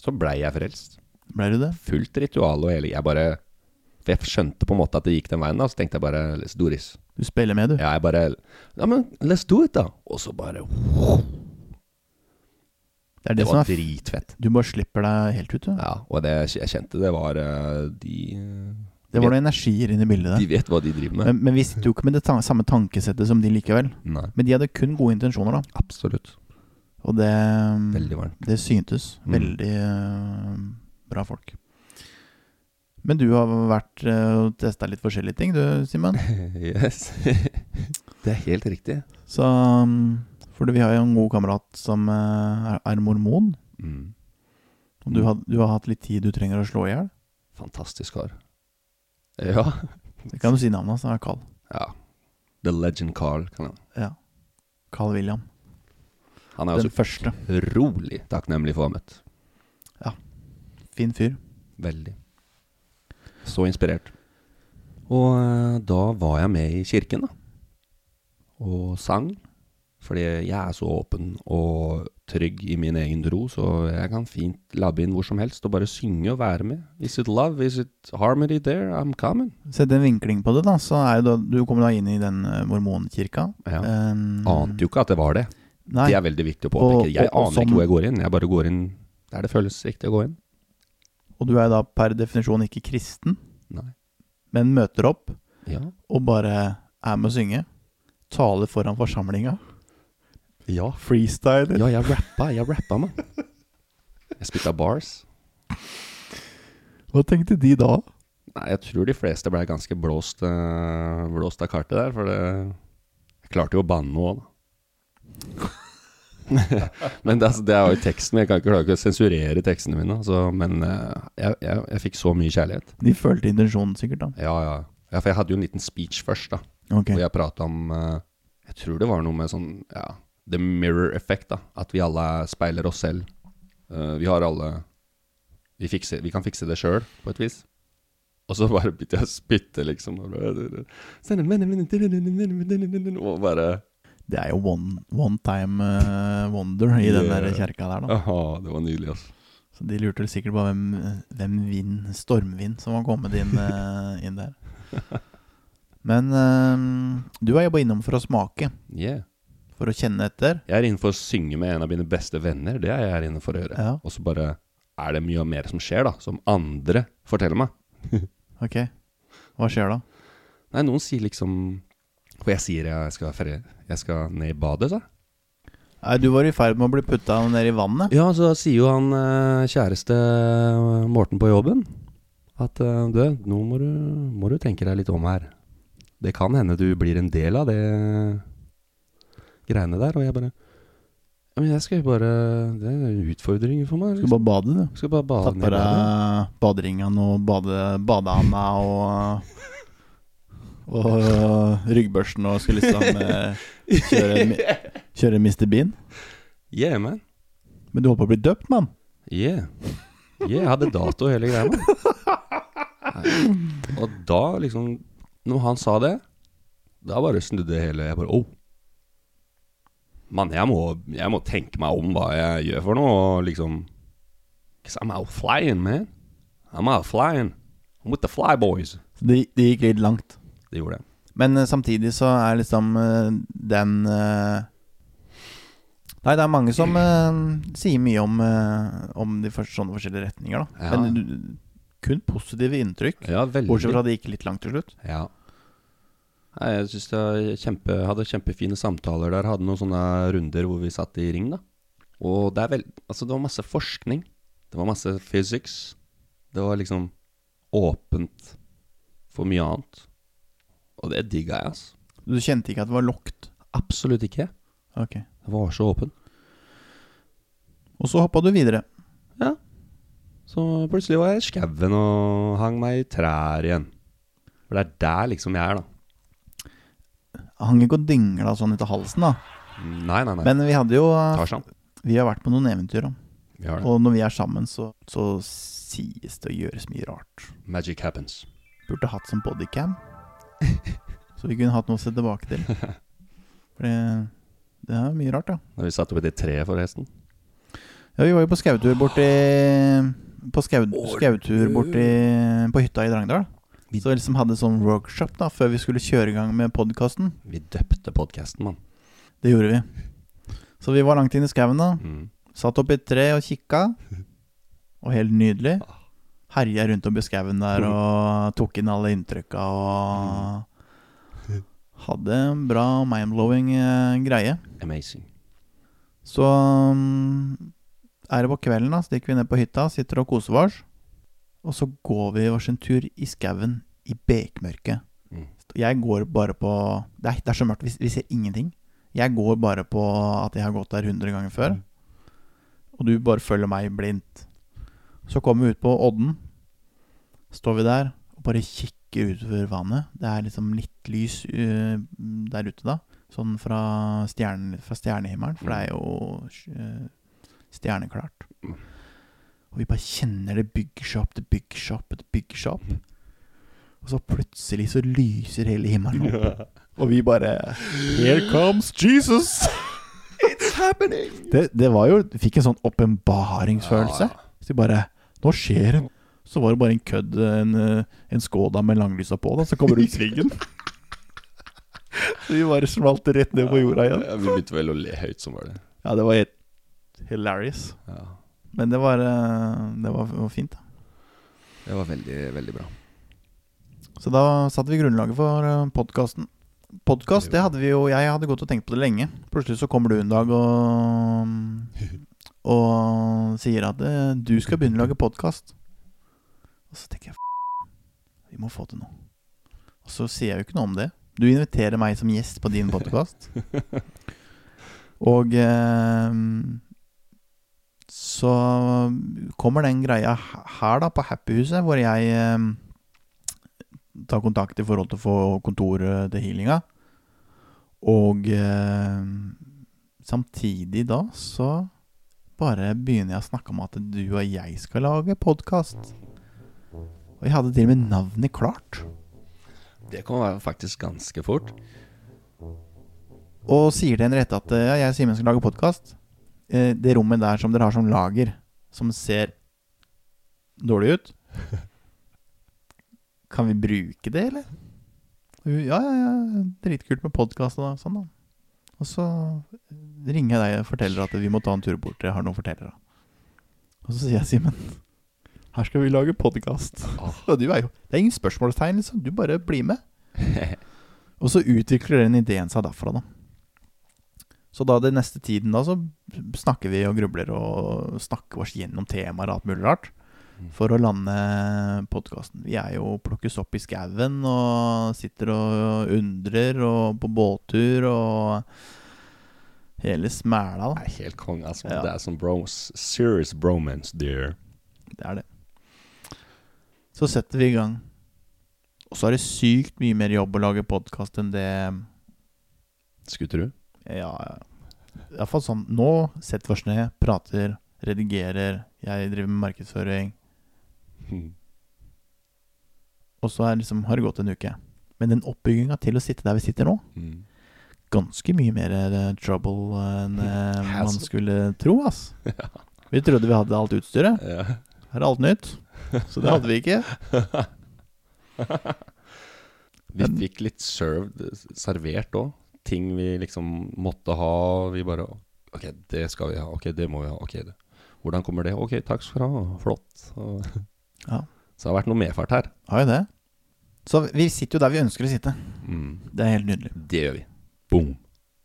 så blei jeg frelst. Blei du det? Fullt ritual og hele Jeg bare For jeg skjønte på en måte at det gikk den veien, da. Så tenkte jeg bare Let's do this. Du spiller med, du. Ja, jeg bare Ja, men let's do it, da. Og så bare Det er Det det, var dritfett. Du bare slipper deg helt ut, du. Ja, og det jeg kjente det var eh, De Det var noen energier inne i bildet De vet hva de driver med. Men, men vi sitter jo ikke med det ta samme tankesettet som de likevel. Nei, Men de hadde kun gode intensjoner, da. absolutt. Og det, det syntes. Mm. Veldig eh, bra folk. Men du har vært uh, og testa litt forskjellige ting, du, Simen. yes. det er helt riktig. Så um, For vi har jo en god kamerat som eh, er, mormon. Mm. Og du, har, du har hatt litt tid du trenger å slå i hjel. Fantastisk kar. Ja. Det kan du si navnet hans. Han er Carl. ja. The Legend Carl. Kan jeg. Ja. Carl William. Han er Den også utrolig takknemlig for å ha møtt. Ja. Fin fyr. Veldig. Så inspirert. Og eh, da var jeg med i kirken, da. Og sang. Fordi jeg er så åpen og trygg i min egen tro, så jeg kan fint labbe inn hvor som helst og bare synge og være med. Is it love? Is it harmony there? I'm coming. Sett en vinkling på det, da. Så er da, du kommer da inn i den eh, mormonkirka. Ja. Um, Ante jo ikke at det var det. Nei. Det er veldig viktig å påpeke. Jeg og- og aner som- ikke hvor jeg går inn. Jeg bare går inn der det føles riktig å gå inn. Og du er da per definisjon ikke kristen, Nei. men møter opp Ja. og bare er med å synge. Taler foran forsamlinga. Ja. Freestyler. Ja, jeg rappa. Jeg rappa, meg. Jeg spytta bars. Hva tenkte de da? Nei, jeg tror de fleste ble ganske blåst, eh, blåst av kartet der, for det Jeg klarte jo å banne òg, da. Men det, er- altså, det er jo i teksten, jeg kan ikke klare å sensurere tekstene mine. Altså, men eh, jeg, jeg, jeg fikk så mye kjærlighet. De følte intensjonen sikkert, da. Ja, ja. ja, for jeg hadde jo en liten speech først, da. Hvor jeg prata om eh, Jeg tror det var noe med sånn Ja, the mirror effect, da. At vi alle speiler oss selv. Eh, vi har alle vi, fikser, vi kan fikse det sjøl, på et vis. Og så bare begynte jeg å spytte, liksom. Og bare, og bare Det er jo one, one time uh, wonder i den der kjerka der, da. Aha, det var nydelig, altså. Så de lurte sikkert på hvem, hvem vind, stormvind som var kommet inn, uh, inn der. Men uh, du har jobba innom for å smake, Yeah. for å kjenne etter. Jeg er inne for å synge med en av mine beste venner. Det er jeg inne for å gjøre. Ja. Og så bare er det mye mer som skjer, da. Som andre forteller meg. Ok, hva skjer da? Nei, noen sier liksom For jeg sier jeg skal, ferie, jeg skal ned i badet, sa. Nei, du var i ferd med å bli putta ned i vannet. Ja, så sier jo han eh, kjæreste eh, Morten på jobben at eh, du, nå må du, må du tenke deg litt om her. Det kan hende du blir en del av det greiene der. Og jeg bare Men jeg skal jo bare Det er en utfordring for meg. Skal bare bade, du. Skal bare bade Tatt på deg baderingene og bade, badeanda og Og ryggbørsten og skulle liksom eh, kjøre, kjøre Mr. Bean. Yeah, man. Men du holdt på å bli døpt, mann. Yeah. yeah. Jeg hadde dato og hele greia. man. Og da, liksom Når han sa det, da bare snudde hele Jeg bare Oh. Mann, jeg jeg må tenke meg om hva jeg gjør for noe, og liksom Cause I'm out flying, man. I'm out flying. I'm with the fly boys. Det, det gikk litt langt. Det gjorde det. Men eh, samtidig så er liksom eh, den eh, Nei, det er mange som sier mye om, om de første, sånne forskjellige retninger, da. Ja. Men du, kun positive inntrykk. Ja. Bortsett fra det gikk litt langt til slutt. Ja. Nei, jeg synes jeg kjempe, hadde kjempefine samtaler der. Hadde noen sånne runder hvor vi satt i ring, da. Og det er vel Altså, det var masse forskning. Det var masse physics. Det var liksom åpent for mye annet. Og det digga jeg, altså. Du kjente ikke at det var locked? Absolutt ikke. Ok. Det var så åpen. Og så hoppa du videre. Ja. Så plutselig var jeg i skauen og hang meg i trær igjen. For det er der liksom jeg er, da. Hang ikke og dingla sånn ut av halsen, da. Nei, nei, nei. Men vi hadde jo Tarzan. Vi har vært på noen eventyr, da. Vi har det. Og når vi er sammen, så, så sies det og gjøres mye rart. Magic happens. Burde hatt som bodycam. så vi kunne hatt noe å se tilbake til. For det, det er mye rart, ja. Da vi satt oppi det treet, forresten. Ja, vi var jo på skautur borti På skau, skautur borti på hytta i Drangedal. Vi- Så vi liksom hadde sånn workshop da før vi skulle kjøre i gang med podkasten. Vi døpte podkasten, mann. Det gjorde vi. Så vi var langt inn i skauen da. Mm. Satt oppi et tre og kikka. Og helt nydelig. Herja rundt oppi skauen der og tok inn alle inntrykka og Hadde en bra mind-blowing eh, greie. Amazing. Så mm, er det på kvelden, da, stikker vi ned på hytta, sitter og koser oss. Og så går vi vår tur i skauen i bekmørket. Mm. Jeg går bare på Det er, det er så mørkt, vi, vi ser ingenting. Jeg går bare på at jeg har gått der 100 ganger før. Og du bare følger meg blindt. Så kommer vi ut på odden. Står vi der og bare kikker utover vannet. Det er liksom litt lys uh, der ute, da. Sånn fra, stjerne, fra stjernehimmelen, for det er jo uh, stjerneklart. Mm. Og vi bare kjenner det bygger seg opp, det bygger seg opp, det bygger seg opp. Og så plutselig så lyser hele himmelen opp. Og vi bare Here comes Jesus! It's happening! Det, det var jo Fikk en sånn åpenbaringsfølelse. Så vi bare Nå skjer det! Så var det bare en kødd, en, eh, en Skoda med langlysa på, da, som kommer ut svingen. så vi bare smalt rett ned på jorda igjen. Ja, vi begynte vel å le høyt som var det. Ja, det var helt hilarious. Ja. Men det var, eh, det var, var fint. da. Det var veldig, veldig bra. Så da satte vi grunnlaget for podkasten. Podkast, det hadde vi jo Jeg hadde gått og tenkt på det lenge. Plutselig så kommer du en dag og Og sier at eh, du skal begynne å lage podkast. Og så tenker jeg Vi må få til noe. Og så sier jeg jo ikke noe om det. Du inviterer meg som gjest på din podkast. og eh, så kommer den greia her, da, på Happyhuset, hvor jeg eh, tar kontakt i forhold til å få kontoret til healinga. Og eh, samtidig da så bare begynner jeg å snakke om at du og jeg skal lage podkast. Og jeg hadde til og med navnet klart. Det kan være faktisk ganske fort. Og sier til Henriette at eh, ja, jeg og Simen skal lage podkast. Eh, det rommet der som dere har som lager, som ser dårlig ut Kan vi bruke det, eller? Ja, ja, ja. Dritkult med podkast og sånn, da. Og så ringer jeg deg og forteller at vi må ta en tur bort. Jeg har noen fortellere. Og så sier jeg, Simen, her skal vi lage podkast. Og du er jo Det er ingen spørsmålstegn, liksom. Du bare blir med. Og så utvikler den ideen seg derfra, da. Så da den neste tiden da, så snakker vi og grubler og snakker oss gjennom temaer og alt mulig rart. For å lande podkasten. Vi er jo plukkes opp i skauen og sitter og undrer og på båttur og hele smæla, Det er helt konge, altså. Ja. Det er som bros, serious bromance, dear. Det er det. Så setter vi i gang. Og så er det sykt mye mer jobb å lage podkast enn det Skutter du? Ja, iallfall sånn Nå setter vi oss ned, prater, redigerer. Jeg driver med markedsføring. Og så er liksom, har det gått en uke. Men den oppbygginga til å sitte der vi sitter nå, Mm. ganske mye mer eh, trouble enn eh, man skulle tro, ass. Vi trodde vi hadde alt utstyret. Ja. Her er alt nytt. Så det hadde vi ikke. Vi fikk litt served, servert òg. Ting vi liksom måtte ha. Vi bare Ok, det skal vi ha. Ok, det må vi ha. Ok, det. Hvordan kommer det? Ok, takk skal du ha. Flott. Ja. så det har vært noe medfart her. Har jo det. Så vi sitter jo der vi ønsker å sitte. Mm. Det er helt nydelig. Det gjør vi. Boom.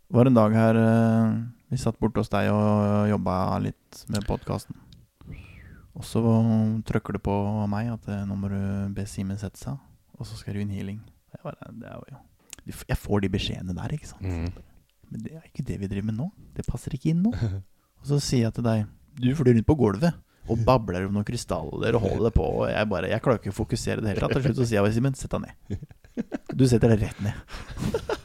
Det var en dag her eh, vi satt borte hos deg og jobba litt med podkasten. Og så trykker det på meg at eh, nå må du be Simen sette seg, og så skal du inn healing. Jeg, bare, det jo, jeg får de beskjedene der, ikke sant. Mm. Men det er ikke det vi driver med nå. Det passer ikke inn nå. Og så sier jeg til deg Du flyr rundt på gulvet og babler om noen krystaller og holder det på. Og jeg bare, jeg klarer ikke å fokusere i det hele tatt. Til slutt så sier jeg bare Simen, sett deg ned. Du setter deg rett ned.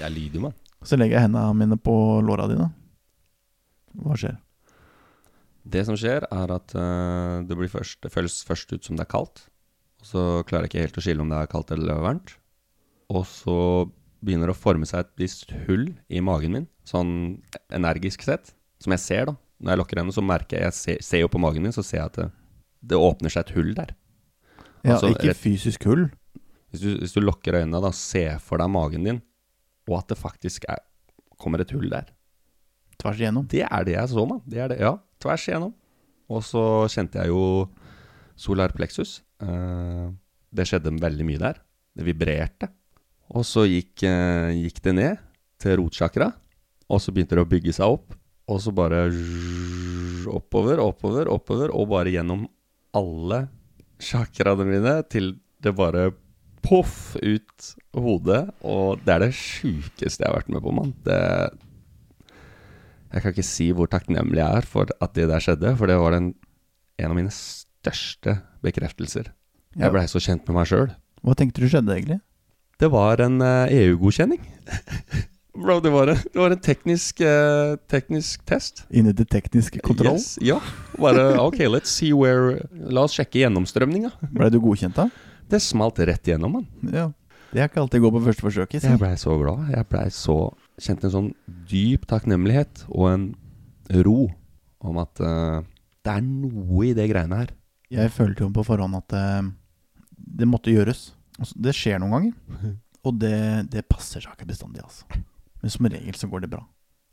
Jeg lider jo, mann. Så legger jeg hendene mine på låra dine. Hva skjer? Det som skjer, er at uh, det, blir først, det føles først ut som det er kaldt. Og så klarer jeg ikke helt å skille om det er kaldt eller varmt. Og så begynner det å forme seg et visst hull i magen min, sånn energisk sett. Som jeg ser, da. Når jeg lukker øynene, så merker jeg Jeg ser, ser jo på magen min, så ser jeg at det, det åpner seg et hull der. Ja, Altså, ikke rett- fysisk hull. Hvis du, hvis du lukker øynene, da, se for deg magen din, og at det faktisk er, kommer et hull der. Tvers igjennom. Det er det jeg så, mann. Det er det, ja. Tvers igjennom. Og så kjente jeg jo solar plexus. Eh, det skjedde veldig mye der. Det vibrerte. Og så gikk, eh, gikk det ned til rotsjakra, og så begynte det å bygge seg opp. Og så bare oppover, oppover, oppover, og bare gjennom alle chakraene mine til det bare poff ut hodet. Og det er det sjukeste jeg har vært med på, mann. Det Jeg kan ikke si hvor takknemlig jeg er for at det der skjedde, for det var en, en av mine største bekreftelser. Jeg blei så kjent med meg sjøl. Hva tenkte du skjedde, egentlig? Det var en eh, EU-godkjenning. Bro, det var en, det var en teknisk, eh, teknisk test. Inni det tekniske kontroll? Yes, ja. Bare OK, let's see where La oss sjekke gjennomstrømninga. Blei du godkjent da? Det smalt rett gjennom, mann. Ja. Det er ikke alltid gå på første forsøk. Jeg Si. blei så glad. Jeg blei så Kjente en sånn dyp takknemlighet og en ro om at eh, det er noe i det greiene her. Jeg følte jo på forhånd at eh, det måtte gjøres. Altså, det skjer noen ganger, og det, det passer seg ikke bestandig, altså. Men som regel så går det bra.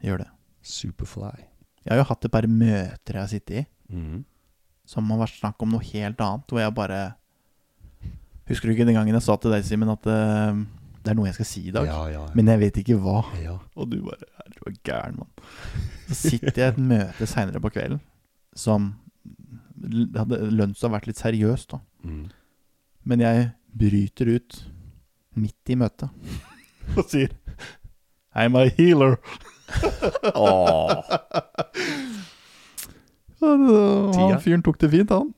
Jeg gjør det. Superfly. Jeg har jo hatt et par møter jeg har sittet i, mm. som har vært snakk om noe helt annet, hvor jeg bare Husker du ikke den gangen jeg sa til deg, Simen, at uh, det er noe jeg skal si i dag? Ja, ja. Men jeg vet ikke hva. ja. Og du bare er Du gæren, mann. Så sitter jeg i et møte seinere på kvelden som hadde lønt seg å vært litt seriøst, da. Mm. Men jeg bryter ut midt i møtet og sier I'm a healer. Tida. Han fyren tok det fint, han.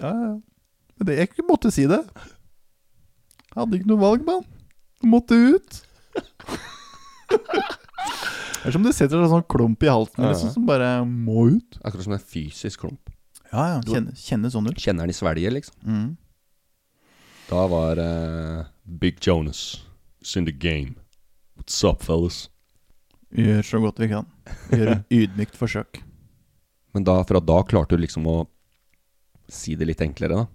Ja, ja. Men det, jeg måtte si det. Hadde ikke noe valg, mann. Måtte ut. det er som det setter en sånn klump i halsen ja. liksom, som bare må ut. Akkurat som en fysisk klump. Ja, ja. Kjenne, kjenne sånn ut. Kjenner den i svelget, liksom. Mm. Da var uh, Big Jonas in the game. What's up, fellas? Vi gjør så godt vi kan. Vi gjør et ydmykt forsøk. Men da, fra da klarte du liksom å si det litt enklere, da.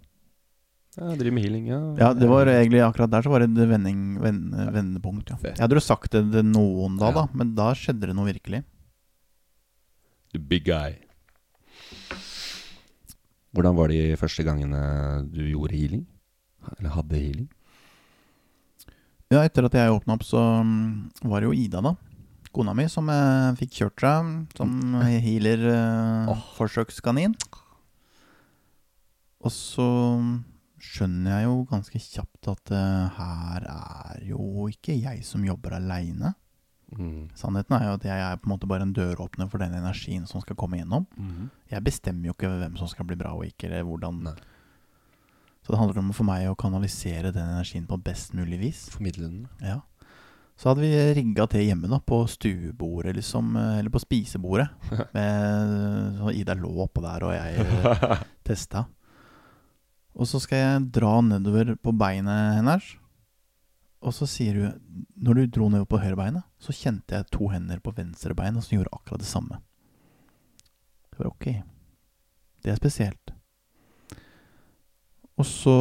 Ja, jeg driver med healing, ja. Ja, det var egentlig akkurat der så var det et vending, vende, vendepunkt. Ja. Jeg hadde jo sagt det til noen da, Ja. da, men da skjedde det noe virkelig. The big guy. Hvordan var de første gangene du gjorde healing? Eller hadde healing? Ja, etter at jeg åpna opp, så mm, var det jo Ida, da. Kona mi, som eh, fikk kjørt seg som healer eh, forsøkskanin. Og så skjønner jeg jo ganske kjapt at eh, her er jo ikke jeg som jobber aleine. Mm. Sannheten er jo at jeg er på en måte bare en døråpner for den energien som skal komme gjennom. Jeg bestemmer jo ikke hvem som skal bli bra og ikke, eller hvordan. Nei. Så det handler om for meg å kanalisere den energien på best mulig vis. Formidle den. Ja. Så hadde vi rigga til hjemme, da, på stuebordet, liksom, eh, eller på spisebordet. Med, så Ida lå oppå der, og jeg eh, testa. Og så skal jeg dra nedover på beinet hennes. Og så sier hun Når du dro nedover på høyrebeinet, så kjente jeg to hender på venstrebeinet som gjorde akkurat det samme. Det var ok. Det er spesielt. Og så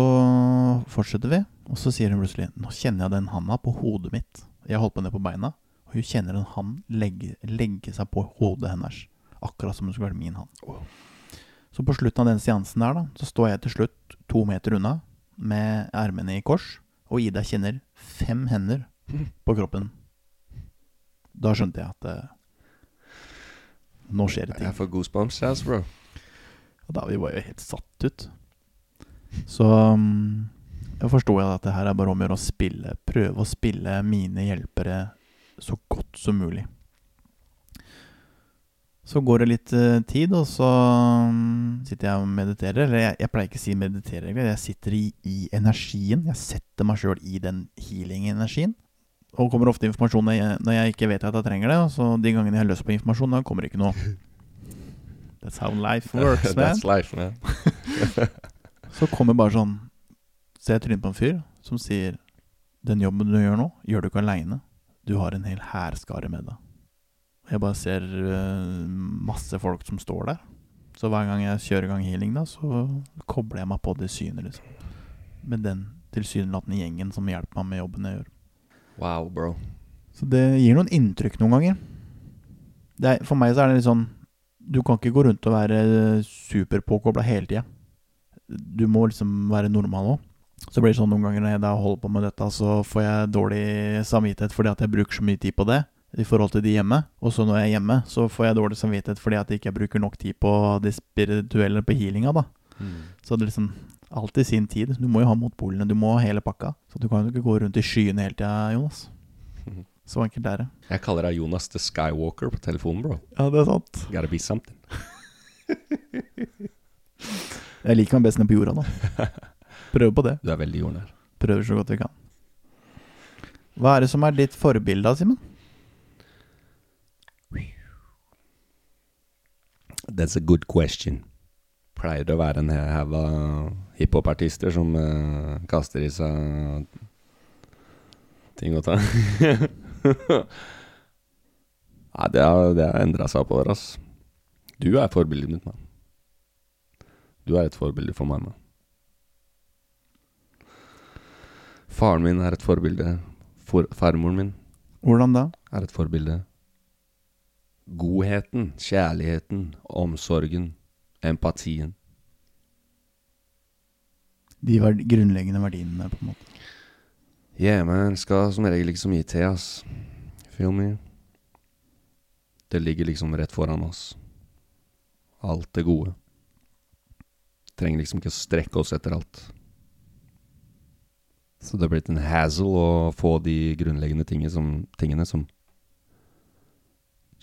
fortsetter vi, og så sier hun plutselig Nå kjenner jeg den handa på hodet mitt. Jeg holdt på ned på beina, og hun kjenner en hand legge, legge seg på hodet hennes. Akkurat som om det skulle vært min hand. Så på slutten av den seansen der, da, så står jeg til slutt to meter unna med ermene i kors, og Ida kjenner fem hender på kroppen. Da skjønte jeg at eh, nå skjer det ting. Jeg får goosebumps, ass, bro. Og da vi var jo helt satt ut. Så um, jeg forsto at det her er bare om å gjøre å spille. Prøve å spille mine hjelpere så godt som mulig. Så går det litt eh, tid, og så um, sitter jeg og mediterer. Eller jeg, jeg pleier ikke å si meditere. Jeg sitter i, i energien. Jeg setter meg sjøl i den healing-energien. Og kommer ofte informasjon når jeg, når jeg ikke vet at jeg trenger det. Og så de gangene jeg har lyst på informasjon, da kommer det ikke noe. That's how life works, man. That's life, man. Så kommer bare sånn Ser jeg trynet på en fyr som sier Den jobben du gjør nå, gjør du ikke aleine. Du har en hel hærskare med deg. Og Jeg bare ser uh, masse folk som står der. Så hver gang jeg kjører i gang healing, da, så kobler jeg meg på det synet, liksom. Med den tilsynelatende gjengen som hjelper meg med jobben jeg gjør. Wow, bro. Så det gir noen inntrykk noen ganger. Det er, for meg så er det litt sånn Du kan ikke gå rundt og være superpåkobla hele tida. Du må liksom være normal òg. Så blir det sånn noen ganger når jeg da holder på med dette, så får jeg dårlig samvittighet fordi at jeg bruker så mye tid på det i forhold til de hjemme. Og så når jeg er hjemme, så får jeg dårlig samvittighet fordi at jeg ikke bruker nok tid på det spirituelle, på healinga, da. Så det er liksom alltid sin tid. Du må jo ha motpolene, du må ha hele pakka. Så du kan jo ikke gå rundt i skyene hele tida, Jonas. Så enkelt er det. Jeg kaller deg Jonas the Skywalker på telefonen, bro. Ja, det er sant. Gotta be something. Jeg liker meg best nede på jorda, nå. Prøver på det. Du er veldig jordnær. Prøver så godt vi kan. Hva er det som er ditt forbilde, Simen? That's a good question. Pleier det å være en haug av hiphopartister som uh, kaster i seg ting å ta? Nei, det har, det har endra seg oppover, ass. Du er forbildet mitt, mann. Du er et forbilde for meg, mann. Faren min er et forbilde. For, farmoren min Hvordan da? er et forbilde. Godheten, kjærligheten, omsorgen, empatien. De verd grunnleggende verdiene, på en måte. Yeah, man skal som regel ikke så mye til, ass. Feel me? Det ligger liksom rett foran oss. Alt det gode. Trenger liksom ikke å strekke oss etter alt. Så det er blitt en hassle å få de grunnleggende tingene som, tingene som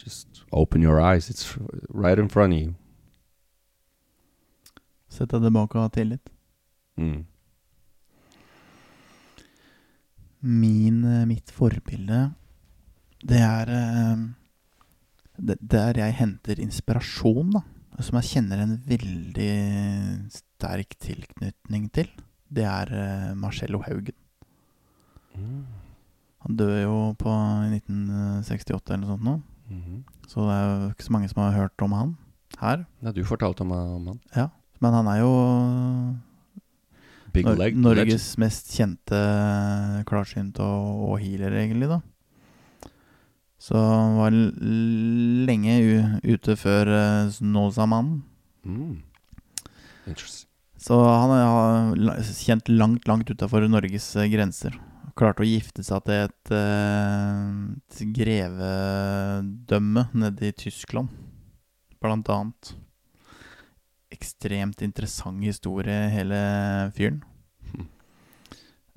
Just open your eyes. It's right in front of you. Sett deg tilbake og ha tillit. Mm. Min, eh, mitt forbilde, det er Det det, Der jeg henter inspirasjon, da. Som jeg kjenner en veldig sterk tilknytning til. Det er eh, Marcello Haugen. Han døde jo på i 1968 eller noe sånt nå. Mhm. Så det er jo ikke så mange som har hørt om han her. Ja, du fortalte om, om han. Ja. Men han er jo Big Nor. Norges mest kjente klarsynt og, og healer, egentlig, da. Så han var lenge ute før Snåsamannen. Mm. Interesting. Så han er har kjent langt, langt utafor Norges eh, grenser. Klarte å gifte seg til et, eh, et grevedømme nede i Tyskland, blant annet. Ekstremt interessant historie, hele fyren. Hm.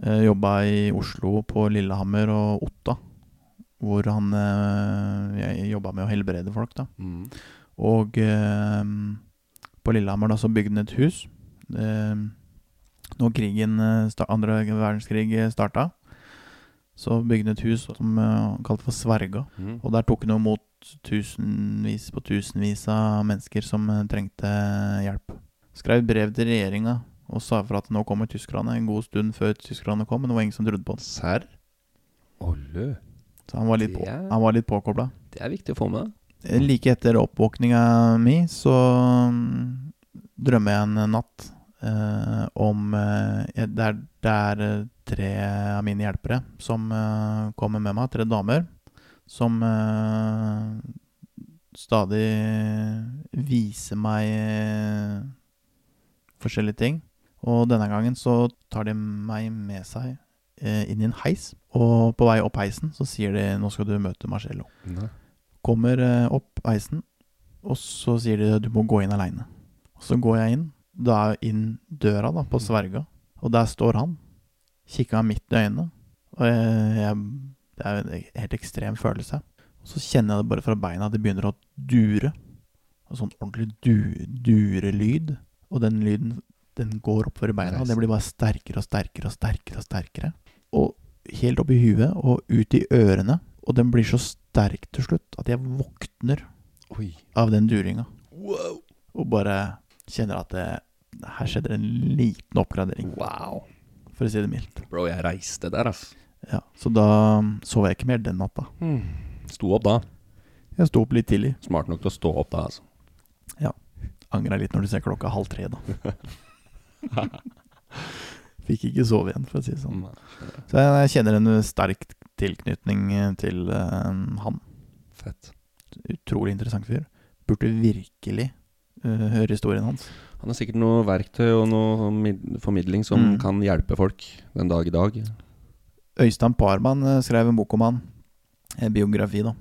Eh, jobba i Oslo, på Lillehammer og Otta, hvor han eh, jobba med å helbrede folk, da. Mm. Og eh, på Lillehammer da så bygde han et hus. Eh, når krigen, eh, andre verdenskrig starta, så bygde han et hus som eh, han kalte for Sverga. Mm. Og der tok han imot tusenvis på tusenvis av mennesker som eh, trengte hjelp. Skrev brev til regjeringa og sa for at nå kommer tyskerne en god stund før tyskerne kom, men det var ingen som trodde på han. Serr? Olle. Så han var litt, på, Det han var litt påkobla. Det er viktig å få med. Eh, Like etter oppvåkninga mi, så mm, drømmer jeg en natt eh, om eh, Det er, det er eh, tre av mine hjelpere som eh, kommer med meg, tre damer, som eh, stadig viser meg forskjellige ting. Og denne gangen så tar de meg med seg inn i en heis. Og på vei opp heisen så sier de 'nå skal du møte Marcello' kommer eh, opp heisen, og så sier de du må gå inn aleine. Så går jeg inn, da er inn døra da, på Sverga, og der står han. Kikker han midt i øynene, og jeg, jeg, det er en helt ekstrem følelse. Og så kjenner jeg det bare fra beina at det begynner å dure. Og sånn ordentlig du, durelyd. Og den lyden den går oppover beina, og det blir bare sterkere og sterkere og sterkere. Og sterkere. Og helt opp i huet og ut i ørene. Og den blir så sterk til slutt at jeg våkner Oi. av den duringa. Og bare kjenner at det, her skjedde en liten oppgradering, Wow. for å si det mildt. Bro, jeg reiste der, ass. Ja, så da sov jeg ikke mer den natta. Sto opp da. Jeg sto opp litt tidlig. Smart nok til å stå opp da, altså. Angra litt når du ser klokka halv tre, da. Fikk ikke sove igjen, for å si det sånn. Så jeg, kjenner en sterk tilknytning til uh, han. Fett. Utrolig interessant fyr. Burde virkelig uh, høre historien hans. Han har sikkert noe verktøy og noe formidling som Mm. kan hjelpe folk den dag i dag. Øystein Parman eh, skrev en bok om han. En biografi, da.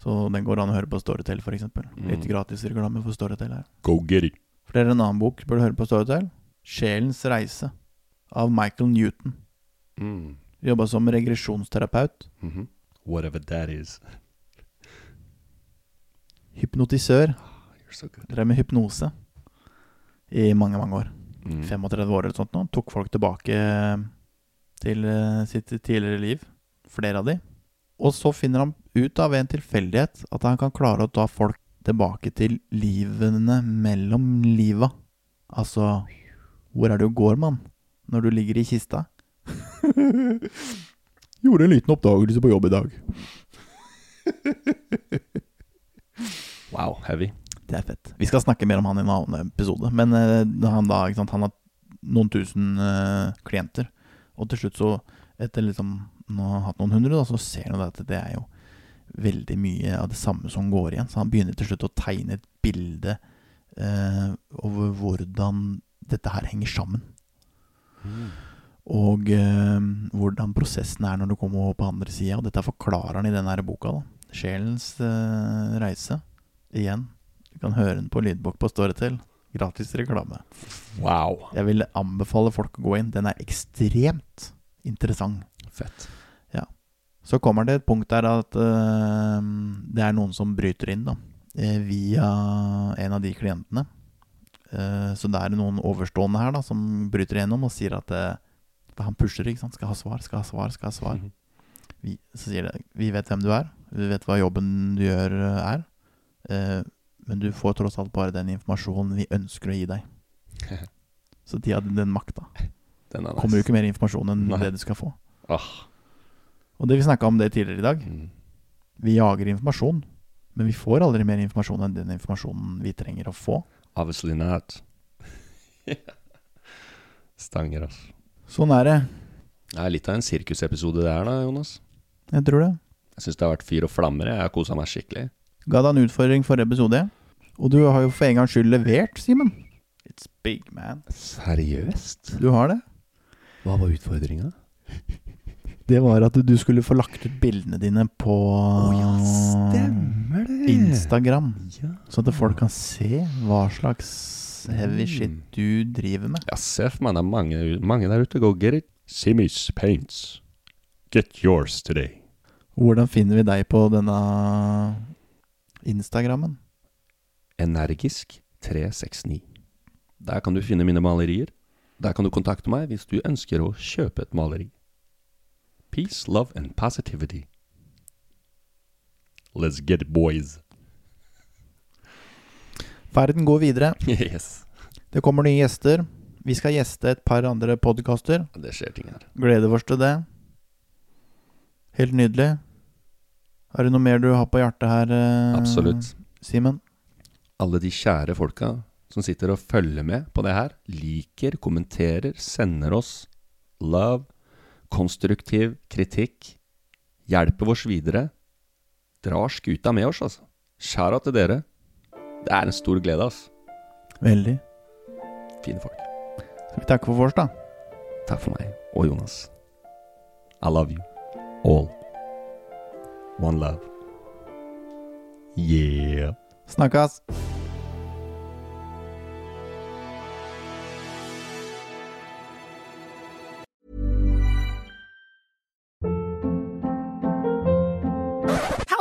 Så den går an å høre på Storytel, f.eks. Mm. Litt gratis reklame for Storytel her. Go get it. For det er en annen bok burde høre på Storytel. 'Sjelens reise' av Michael Newton. Mm. Jobba som regresjonsterapeut. Mhm. Whatever that is. Hypnotisør. You're so good. Drev med hypnose i mange, mange år. Mm. 35 år eller sånt nå. Tok folk tilbake til eh, sitt tidligere liv. Flere av de. Og så finner han ut av en tilfeldighet at han kan klare å ta folk tilbake til livene mellom liva. Altså Hvor er det du går, mann? Når du ligger i kista? Gjorde en liten oppdagelse på jobb i dag. Wow, heavy. Det er fett. Vi skal snakke mer om han i en annen episode. Men uh, han da, ikke sant, han har noen tusen uh, klienter. Og til slutt så, etter liksom Nå har han hatt noen hundre, da, så ser han at det er jo veldig mye av det samme som går igjen. Så han begynner til slutt å tegne et bilde uh, over hvordan dette her henger sammen. Og eh, hvordan prosessen er når du kommer på andre sida. Og dette forklarer han i denne boka. da Sjelens eh, reise. Igjen. Du kan høre den på lydbok på Storytel. Gratis reklame. Wow. Jeg vil anbefale folk å gå inn. Den er ekstremt interessant. Fett. Så kommer det et punkt der at eh, det er noen som bryter inn da, eh, via en av de klientene. Eh, så det er noen overstående her da, som bryter igjennom og sier at eh, for han pusher, ikke sant. Skal ha svar, skal ha svar, skal ha svar. Vi, så sier det Vi vet hvem du er. Vi vet hva jobben du gjør, eh, er. Men du får tross alt bare den informasjonen vi ønsker å gi deg. Så de hadde den makta. Den nice. Kommer jo ikke mer informasjon enn Nei. det du skal få. Ah. Og det vi snakka om det tidligere i dag. Mm. Vi jager informasjon, men vi får aldri mer informasjon enn den informasjonen vi trenger å få. Obviously not. Stanger, altså. Sånn er det. Det er litt av en sirkusepisode det er da, Jonas. Jeg tror det. Jeg syns det har vært fyr og flammer. Jeg har kosa meg skikkelig. Ga deg en utfordring forrige episode. Og du har jo for en gangs skyld levert, Simen. It's big, man. Seriøst? Du har det. Hva var utfordringa? Det var at du skulle få lagt ut bildene dine på det. Instagram. Ja. Så at folk kan se hva slags heavy shit Mm. du driver med. Ja, se for meg det er mange, mange der ute. Go get it. Simmy's Paints. Get yours today. Hvordan finner vi deg på denne Instagrammen? Energisk 369. Der kan du finne mine malerier. Der kan du kontakte meg hvis du ønsker å kjøpe et maleri. Peace, love and positivity. Let's get it, boys. Verden går videre. yes. Det kommer nye gjester. Vi skal gjeste et par andre podkaster. Det skjer ting her. Gleder oss til det. Helt nydelig. Er det noe mer du har på hjertet her, eh, Absolutt. Simen? Alle de kjære folka som sitter og følger med på det her, liker, kommenterer, sender oss love, konstruktiv kritikk, hjelper oss videre, drar skuta med oss, altså. Skjæra til dere. Det er en stor glede, altså. Veldig. Fine folk. Skal vi takke for vårs, da? Takk for meg og Jonas. I love you. All. One love. Yeah. Snakkes!